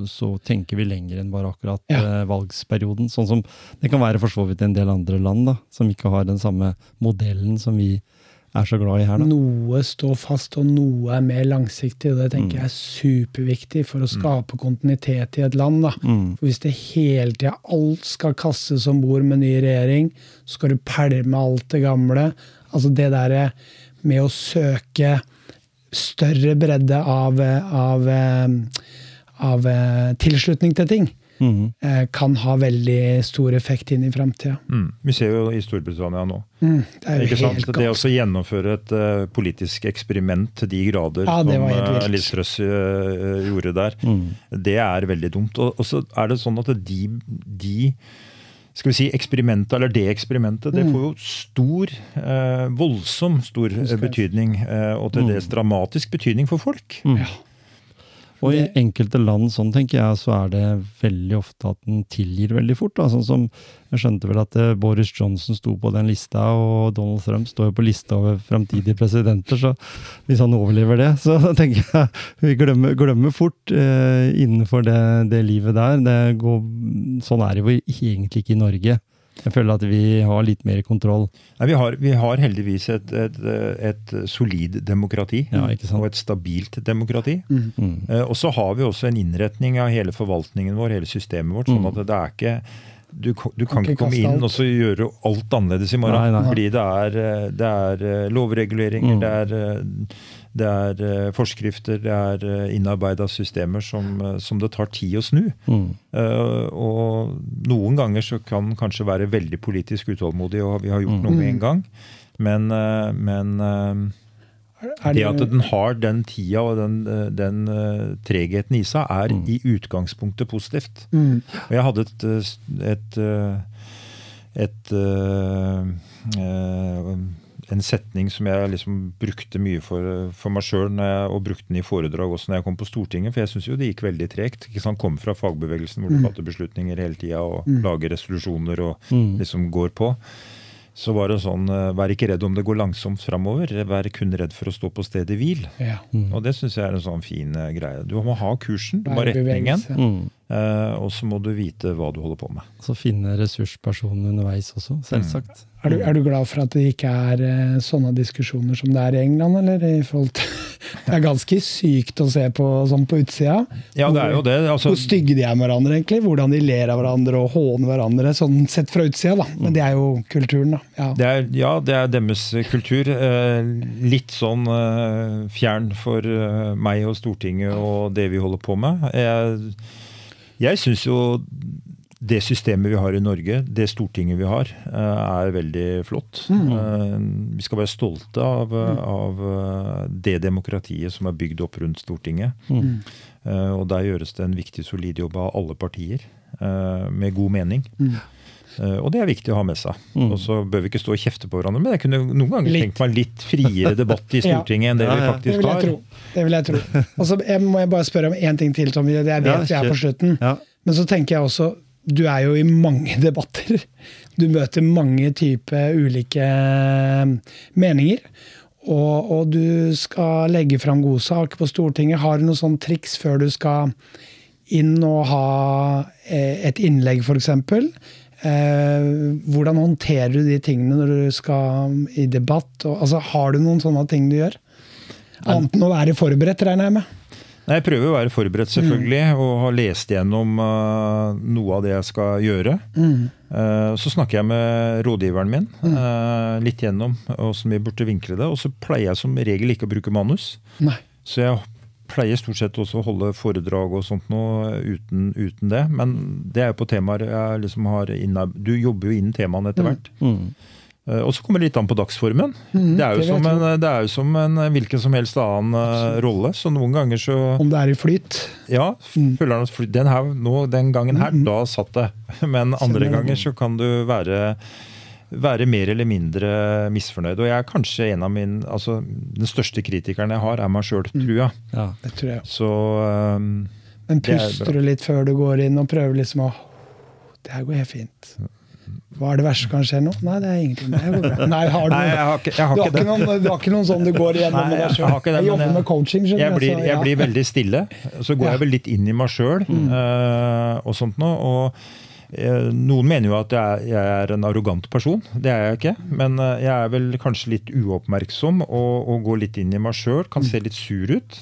Speaker 1: så tenker vi lenger enn bare akkurat
Speaker 2: Ja.
Speaker 1: eh, valgsperioden. Sånn som det kan være for så vidt i en del andre land, da, som ikke har den samme modellen som vi er så glad i her. da.
Speaker 2: Noe står fast, og noe er mer langsiktig. og Det tenker
Speaker 1: Mm.
Speaker 2: jeg er superviktig for å skape kontinuitet i et land. da.
Speaker 1: Mm.
Speaker 2: For Hvis det hele tida alt skal kastes om bord med ny regjering, så skal du pælme alt det gamle. Altså det derre med å søke større bredde av, av, av eh, tilslutning til ting,
Speaker 1: Mm.
Speaker 2: -hmm. kan ha veldig stor effekt inn i framtida.
Speaker 3: Mm. Vi ser jo i Storbritannia nå.
Speaker 2: Mm, det er jo
Speaker 3: Ikke sant?
Speaker 2: helt
Speaker 3: Det å gjennomføre et uh, politisk eksperiment til de grader
Speaker 2: Ja,
Speaker 3: som uh. Liz Truss uh, gjorde der,
Speaker 1: Mm.
Speaker 3: det er veldig dumt. Og, og så er det sånn at de, de skal vi si eksperimentet, eller det eksperimentet, det
Speaker 2: Mm.
Speaker 3: får jo stor, eh, voldsom stor eh, betydning. eh, og til dels dramatisk betydning for folk.
Speaker 1: Mm.
Speaker 2: Ja.
Speaker 1: Og i enkelte land, sånn tenker jeg, så er det veldig ofte at den tilgir veldig fort. Da. Sånn som Jeg skjønte vel at eh, Boris Johnson sto på den lista, og Donald Trump står jo på lista over framtidige presidenter, så hvis han overlever det, så tenker jeg vi glemmer, glemmer fort eh, innenfor det, det livet der. Det går, sånn er det jo egentlig ikke i Norge. Jeg føler at vi har litt mer kontroll.
Speaker 3: Nei, vi, har, vi har heldigvis et, et, et solid demokrati.
Speaker 1: Ja, ikke sant?
Speaker 3: Og et stabilt demokrati.
Speaker 2: Mm.
Speaker 1: Mm.
Speaker 3: Eh, Og så har vi også en innretning av hele forvaltningen vår, hele systemet vårt. sånn
Speaker 1: Mm.
Speaker 3: at det er ikke du, du kan
Speaker 2: ikke
Speaker 3: komme inn og så gjøre alt annerledes i morgen.
Speaker 1: Nei, nei.
Speaker 3: Fordi det er, eh, det er eh, lovreguleringer,
Speaker 1: Mm.
Speaker 3: det er, det er eh, forskrifter, det er innarbeida systemer som, eh, som det tar tid å snu.
Speaker 1: Mm.
Speaker 3: Uh, og noen ganger så kan kanskje være veldig politisk utålmodig, og vi har gjort
Speaker 1: Mm.
Speaker 3: noe med en gang. Men, uh, men uh,
Speaker 2: Er
Speaker 3: det at den har den tida og den, eh, den eh, tregheten i seg, er
Speaker 1: Mm.
Speaker 3: i utgangspunktet positivt.
Speaker 2: Mm.
Speaker 3: Og jeg hadde et, et, et, eh, et eh, eh, en setning som jeg liksom brukte mye for, for meg sjøl, og brukte den i foredrag også når jeg kom på Stortinget. For jeg syns jo det gikk veldig tregt. ikke sant? Kom fra fagbevegelsen hvor du
Speaker 2: Mm.
Speaker 3: fatter beslutninger hele tida og
Speaker 2: Mm.
Speaker 3: lager resolusjoner og
Speaker 1: Mm.
Speaker 3: liksom går på. Så var det sånn eh, Vær ikke redd om det går langsomt framover. Vær kun redd for å stå på stedet hvil.
Speaker 2: Ja.
Speaker 1: Mm.
Speaker 3: Og det syns jeg er en sånn fin eh, greie. Du må ha kursen, du må ha retningen.
Speaker 1: Mm.
Speaker 3: eh, og så må du vite hva du holder på med.
Speaker 1: Så finne ressurspersonen underveis også, selvsagt.
Speaker 2: Er du, er du glad for at det ikke er eh, sånne diskusjoner som det er i England, eller? I forhold til, det er ganske sykt å se på sånn på utsida.
Speaker 3: Ja, det er jo det. Altså,
Speaker 2: Hvor stygge de er med hverandre, egentlig. Hvordan de ler av hverandre og håner hverandre, sånn sett fra utsida. da. Men det er jo kulturen, da. Ja.
Speaker 3: det er, ja, det er deres kultur. Eh, litt sånn eh, fjern for meg og Stortinget og det vi holder på med. Jeg, jeg syns jo det systemet vi har i Norge, det Stortinget vi har, eh, er veldig flott. Mm. Vi skal være stolte av, av eh, det demokratiet som er bygd opp rundt Stortinget.
Speaker 1: Mm.
Speaker 3: Eh, Og der gjøres det en viktig, solid jobb av alle partier, eh, med god mening.
Speaker 2: Mm.
Speaker 3: Eh, Og det er viktig å ha med seg.
Speaker 1: Mm.
Speaker 3: Og så bør vi ikke stå og kjefte på hverandre, men jeg kunne noen ganger
Speaker 2: Litt.
Speaker 3: tenkt meg litt friere debatt i
Speaker 2: Ja.
Speaker 3: Stortinget enn det
Speaker 1: Ja,
Speaker 3: vi
Speaker 1: ja.
Speaker 2: Det
Speaker 3: faktisk har.
Speaker 2: Det vil jeg tro. Og så må jeg bare spørre om én ting til, Tommy. Det er det
Speaker 1: Ja,
Speaker 2: jeg er på slutten.
Speaker 1: Ja.
Speaker 2: Men så tenker jeg også Du er jo i mange debatter. Du møter mange typer ulike eh, meninger. Og, og du skal legge fram god sak på Stortinget. Har du noen sånn triks før du skal inn og ha eh, et innlegg, f.eks.? Eh, hvordan håndterer du de tingene når du skal i debatt? Altså, har du noen sånne ting du gjør? Annet enn å være forberedt, regner jeg med.
Speaker 3: Jeg prøver å være forberedt, selvfølgelig, og har lest gjennom uh, noe av det jeg skal gjøre. Eh, så snakker jeg med rådgiveren min uh, litt gjennom hvordan vi burde vinkle det. Og så pleier jeg som regel ikke å bruke manus.
Speaker 2: Nei.
Speaker 3: Så jeg pleier stort sett også å holde foredrag og sånt noe uten, uten det. Men det er jo på temaer jeg liksom har inna, Du jobber jo inn temaene etter hvert.
Speaker 1: Mm.
Speaker 3: Eh, Og så kommer det litt an på dagsformen.
Speaker 2: Mm,
Speaker 3: det, er jo
Speaker 2: det
Speaker 3: som en, det er jo som en hvilken som helst annen Absolutt. rolle. Så noen ganger så
Speaker 2: Om det er i flyt.
Speaker 3: Ja,
Speaker 2: Mm.
Speaker 3: føler han flyt, den, her, nå, den gangen her, da satt det. Men andre ganger så kan du være, være mer eller mindre misfornøyd. Og jeg er kanskje en av mine altså Den største kritikeren jeg har, er meg sjøl,
Speaker 2: Mm.
Speaker 3: tror jeg.
Speaker 1: Ja.
Speaker 2: Det tror jeg.
Speaker 3: Så um,
Speaker 2: Men
Speaker 3: er
Speaker 2: puster du litt før du går inn og prøver liksom å Det her går helt fint. Hva er det verste som kan skje nå? Nei, det er ingenting. Det går bra. Nei, har du,
Speaker 3: Nei, jeg har ikke, jeg har
Speaker 2: du, har
Speaker 3: ikke det.
Speaker 2: noen, du har ikke noen sånn du går igjennom
Speaker 3: Nei,
Speaker 2: med deg
Speaker 3: jeg har ikke det,
Speaker 2: Jeg jobber med coaching, skjønner
Speaker 3: Jeg blir, jeg
Speaker 2: ja.
Speaker 3: blir veldig stille. Så går
Speaker 2: Ja.
Speaker 3: jeg vel litt inn i meg sjøl og sånt noe. Og eh, noen mener jo at jeg er, jeg er en arrogant person. Det er jeg ikke. Men eh, jeg er vel kanskje litt uoppmerksom og, og går litt inn i meg sjøl. Kan se litt sur ut.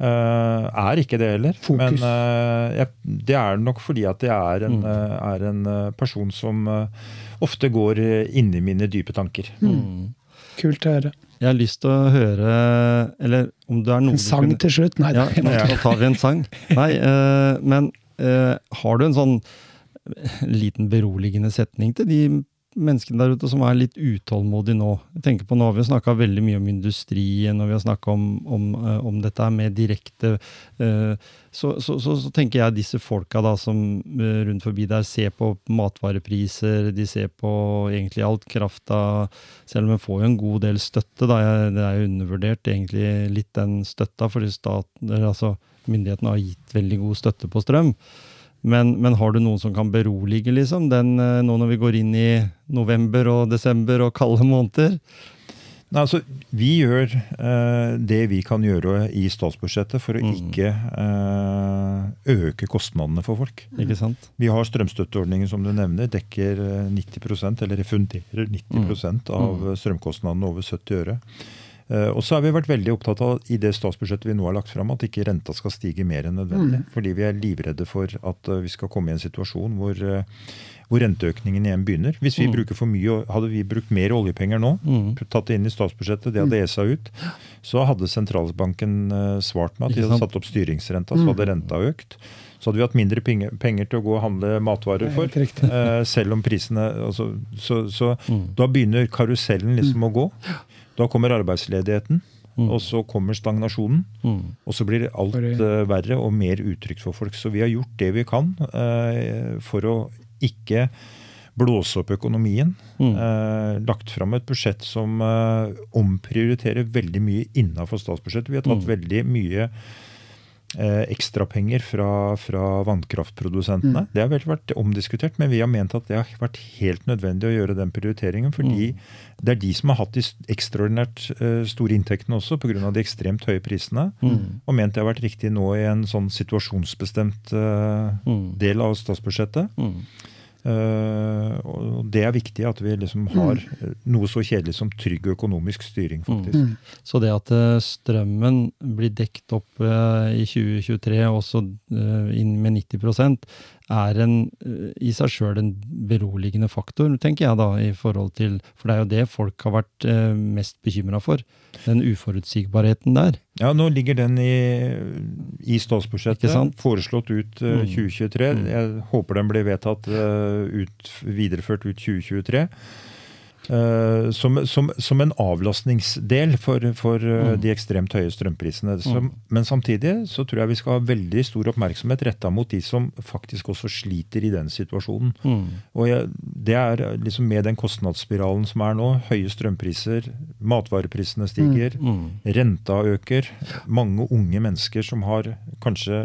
Speaker 3: Eh, er ikke det heller.
Speaker 2: Fokus.
Speaker 3: Men uh, jeg, det er nok fordi at jeg er en, eh, er en eh, person som ofte går inni inn i mine dype tanker.
Speaker 1: Mm.
Speaker 2: Kult å høre.
Speaker 1: Jeg har lyst til å høre Eller om det er noe
Speaker 2: En sang
Speaker 1: kunne-
Speaker 2: til slutt? Nei,
Speaker 1: Ja,
Speaker 2: nei, ja.
Speaker 1: Da tar vi en sang. Nei, men har du en sånn liten beroligende setning til de menneskene der ute som er litt utålmodige nå? Jeg tenker på Nå har vi snakka veldig mye om industrien, og vi har snakka om, om, eh, om dette med direkte eh, så, så, så, så tenker jeg disse folka da som eh, rundt forbi der ser på matvarepriser, de ser på egentlig alt krafta Selv om en får jo en god del støtte, da. Det er jo undervurdert egentlig litt den støtta, fordi staten, altså myndighetene har gitt veldig god støtte på strøm. Men, men har du noen som kan berolige, liksom? Den, eh, nå når vi går inn i november og desember og kalde måneder?
Speaker 3: Nei, altså, vi gjør eh, det vi kan gjøre i statsbudsjettet for å
Speaker 1: Mm.
Speaker 3: ikke eh, øke kostnadene for folk.
Speaker 1: Ikke sant?
Speaker 3: Vi har strømstøtteordningen som du nevner, dekker eh, 90% eller refunderer 90 mm. av strømkostnadene over 70 øre. Eh, og så har vi vært veldig opptatt av i det statsbudsjettet vi nå har lagt fram, at ikke renta skal stige mer enn nødvendig. Fordi vi er livredde for at eh, vi skal komme i en situasjon hvor, eh, hvor renteøkningen igjen begynner. Hvis vi
Speaker 1: Mm.
Speaker 3: bruker for mye, Hadde vi brukt mer oljepenger nå,
Speaker 1: Mm.
Speaker 3: tatt det inn i statsbudsjettet, det hadde ESA ut, så hadde sentralbanken svart med at de hadde satt opp styringsrenta, så hadde renta økt. Så hadde vi hatt mindre penger, til å gå og handle matvarer for. Selv om prisene altså, Så, så
Speaker 1: Mm.
Speaker 3: da begynner karusellen liksom å gå. Da kommer arbeidsledigheten,
Speaker 1: Mm.
Speaker 3: og så kommer stagnasjonen.
Speaker 1: Mm.
Speaker 3: Og så blir alt
Speaker 2: For-
Speaker 3: eh, verre og mer utrygt for folk. Så vi har gjort det vi kan uh, for å ikke blåse opp økonomien.
Speaker 1: Mm.
Speaker 3: Uh, lagt fram et budsjett som omprioriterer veldig mye innafor statsbudsjettet. Vi har tatt
Speaker 1: Mm.
Speaker 3: veldig mye eh, ekstrapenger fra, fra vannkraftprodusentene. Det har vel vært omdiskutert, men vi har ment at det har vært helt nødvendig å gjøre den prioriteringen. Fordi det er de som har hatt de ekstraordinært eh, store inntektene også pga. de ekstremt høye prisene.
Speaker 1: Mm.
Speaker 3: Og ment det har vært riktig nå i en sånn situasjonsbestemt eh,
Speaker 1: Mm.
Speaker 3: del av statsbudsjettet.
Speaker 1: Mm.
Speaker 3: Eh, og det er viktig at vi liksom har eh, noe så kjedelig som trygg økonomisk styring, faktisk.
Speaker 2: Mm.
Speaker 1: Så det at eh, strømmen blir dekt opp eh, i 2023, også inn med 90 er en, eh, i seg sjøl en beroligende faktor, tenker jeg da, i forhold til For det er jo det folk har vært eh, mest bekymra for. Den uforutsigbarheten der.
Speaker 3: Ja, nå ligger den i, i statsbudsjettet, foreslått ut eh,
Speaker 1: Mm.
Speaker 3: 2023.
Speaker 1: Mm.
Speaker 3: Jeg håper den blir vedtatt uh, ut, videreført ut 2023. Eh, som, som, som, en avlastningsdel for, for uh, de ekstremt høye strømprisene. Som, mm. Men samtidig så tror jeg vi skal ha veldig stor oppmerksomhet retta mot de som faktisk også sliter i den situasjonen. Mm. Og jeg, Det er liksom med den kostnadsspiralen som er nå, høye strømpriser, matvareprisene stiger, mm. mm. renta øker, mange unge mennesker som har kanskje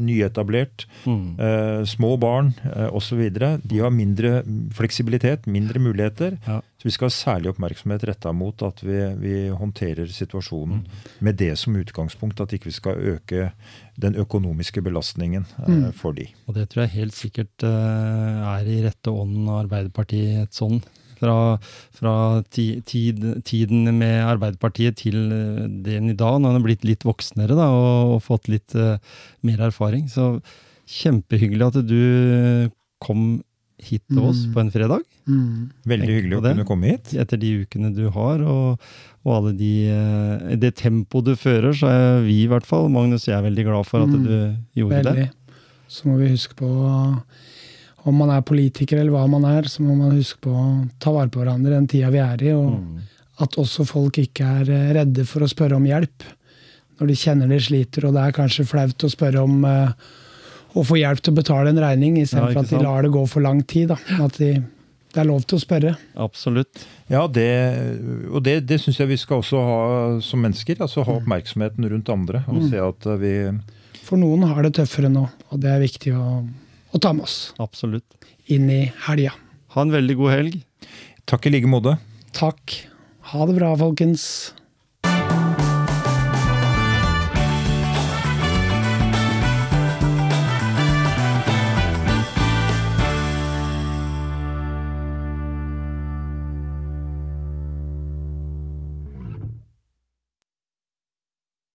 Speaker 3: nyetablert, mm. eh, små barn eh, osv. De har mindre fleksibilitet, mindre muligheter. Ja. Så vi skal ha særlig oppmerksomhet retta mot at vi, vi håndterer situasjonen mm. med det som utgangspunkt, at ikke vi skal øke den økonomiske belastningen eh, mm. for de.
Speaker 1: Og Det tror jeg helt sikkert eh, er i rette ånden av Arbeiderpartiet et sånn fra, fra tid, tiden med Arbeiderpartiet til eh, den i dag. Når han er blitt litt voksnere da, og, og fått litt uh, mer erfaring. Så kjempehyggelig at du kom hit til oss mm. på en fredag.
Speaker 3: Mm. Veldig hyggelig å kunne komme hit.
Speaker 1: Etter de ukene du har, og, og alle de uh, det tempoet du fører, så er vi i hvert fall, Magnus, jeg er veldig glad for at mm. du gjorde veldig. det.
Speaker 2: Så må vi huske på om man er politiker eller hva man er, så må man huske på å ta vare på hverandre den tida vi er i. Og mm. at også folk ikke er eh, redde for å spørre om hjelp når de kjenner de sliter. Og det er kanskje flaut å spørre om uh, å få hjelp til å betale en regning, istedenfor ja, for at de lar det gå for lang tid. Da. At de, det er lov til å spørre.
Speaker 1: Absolutt.
Speaker 3: Ja, det, og det, det syns jeg vi skal også ha som mennesker. altså Ha oppmerksomheten rundt andre. og mm. se at vi...
Speaker 2: For noen har det tøffere nå, og det er viktig å å ta med oss.
Speaker 1: Absolutt.
Speaker 2: Inn i helga.
Speaker 1: Ha en veldig god helg.
Speaker 3: Takk i like måte.
Speaker 2: Takk. Ha det bra, folkens.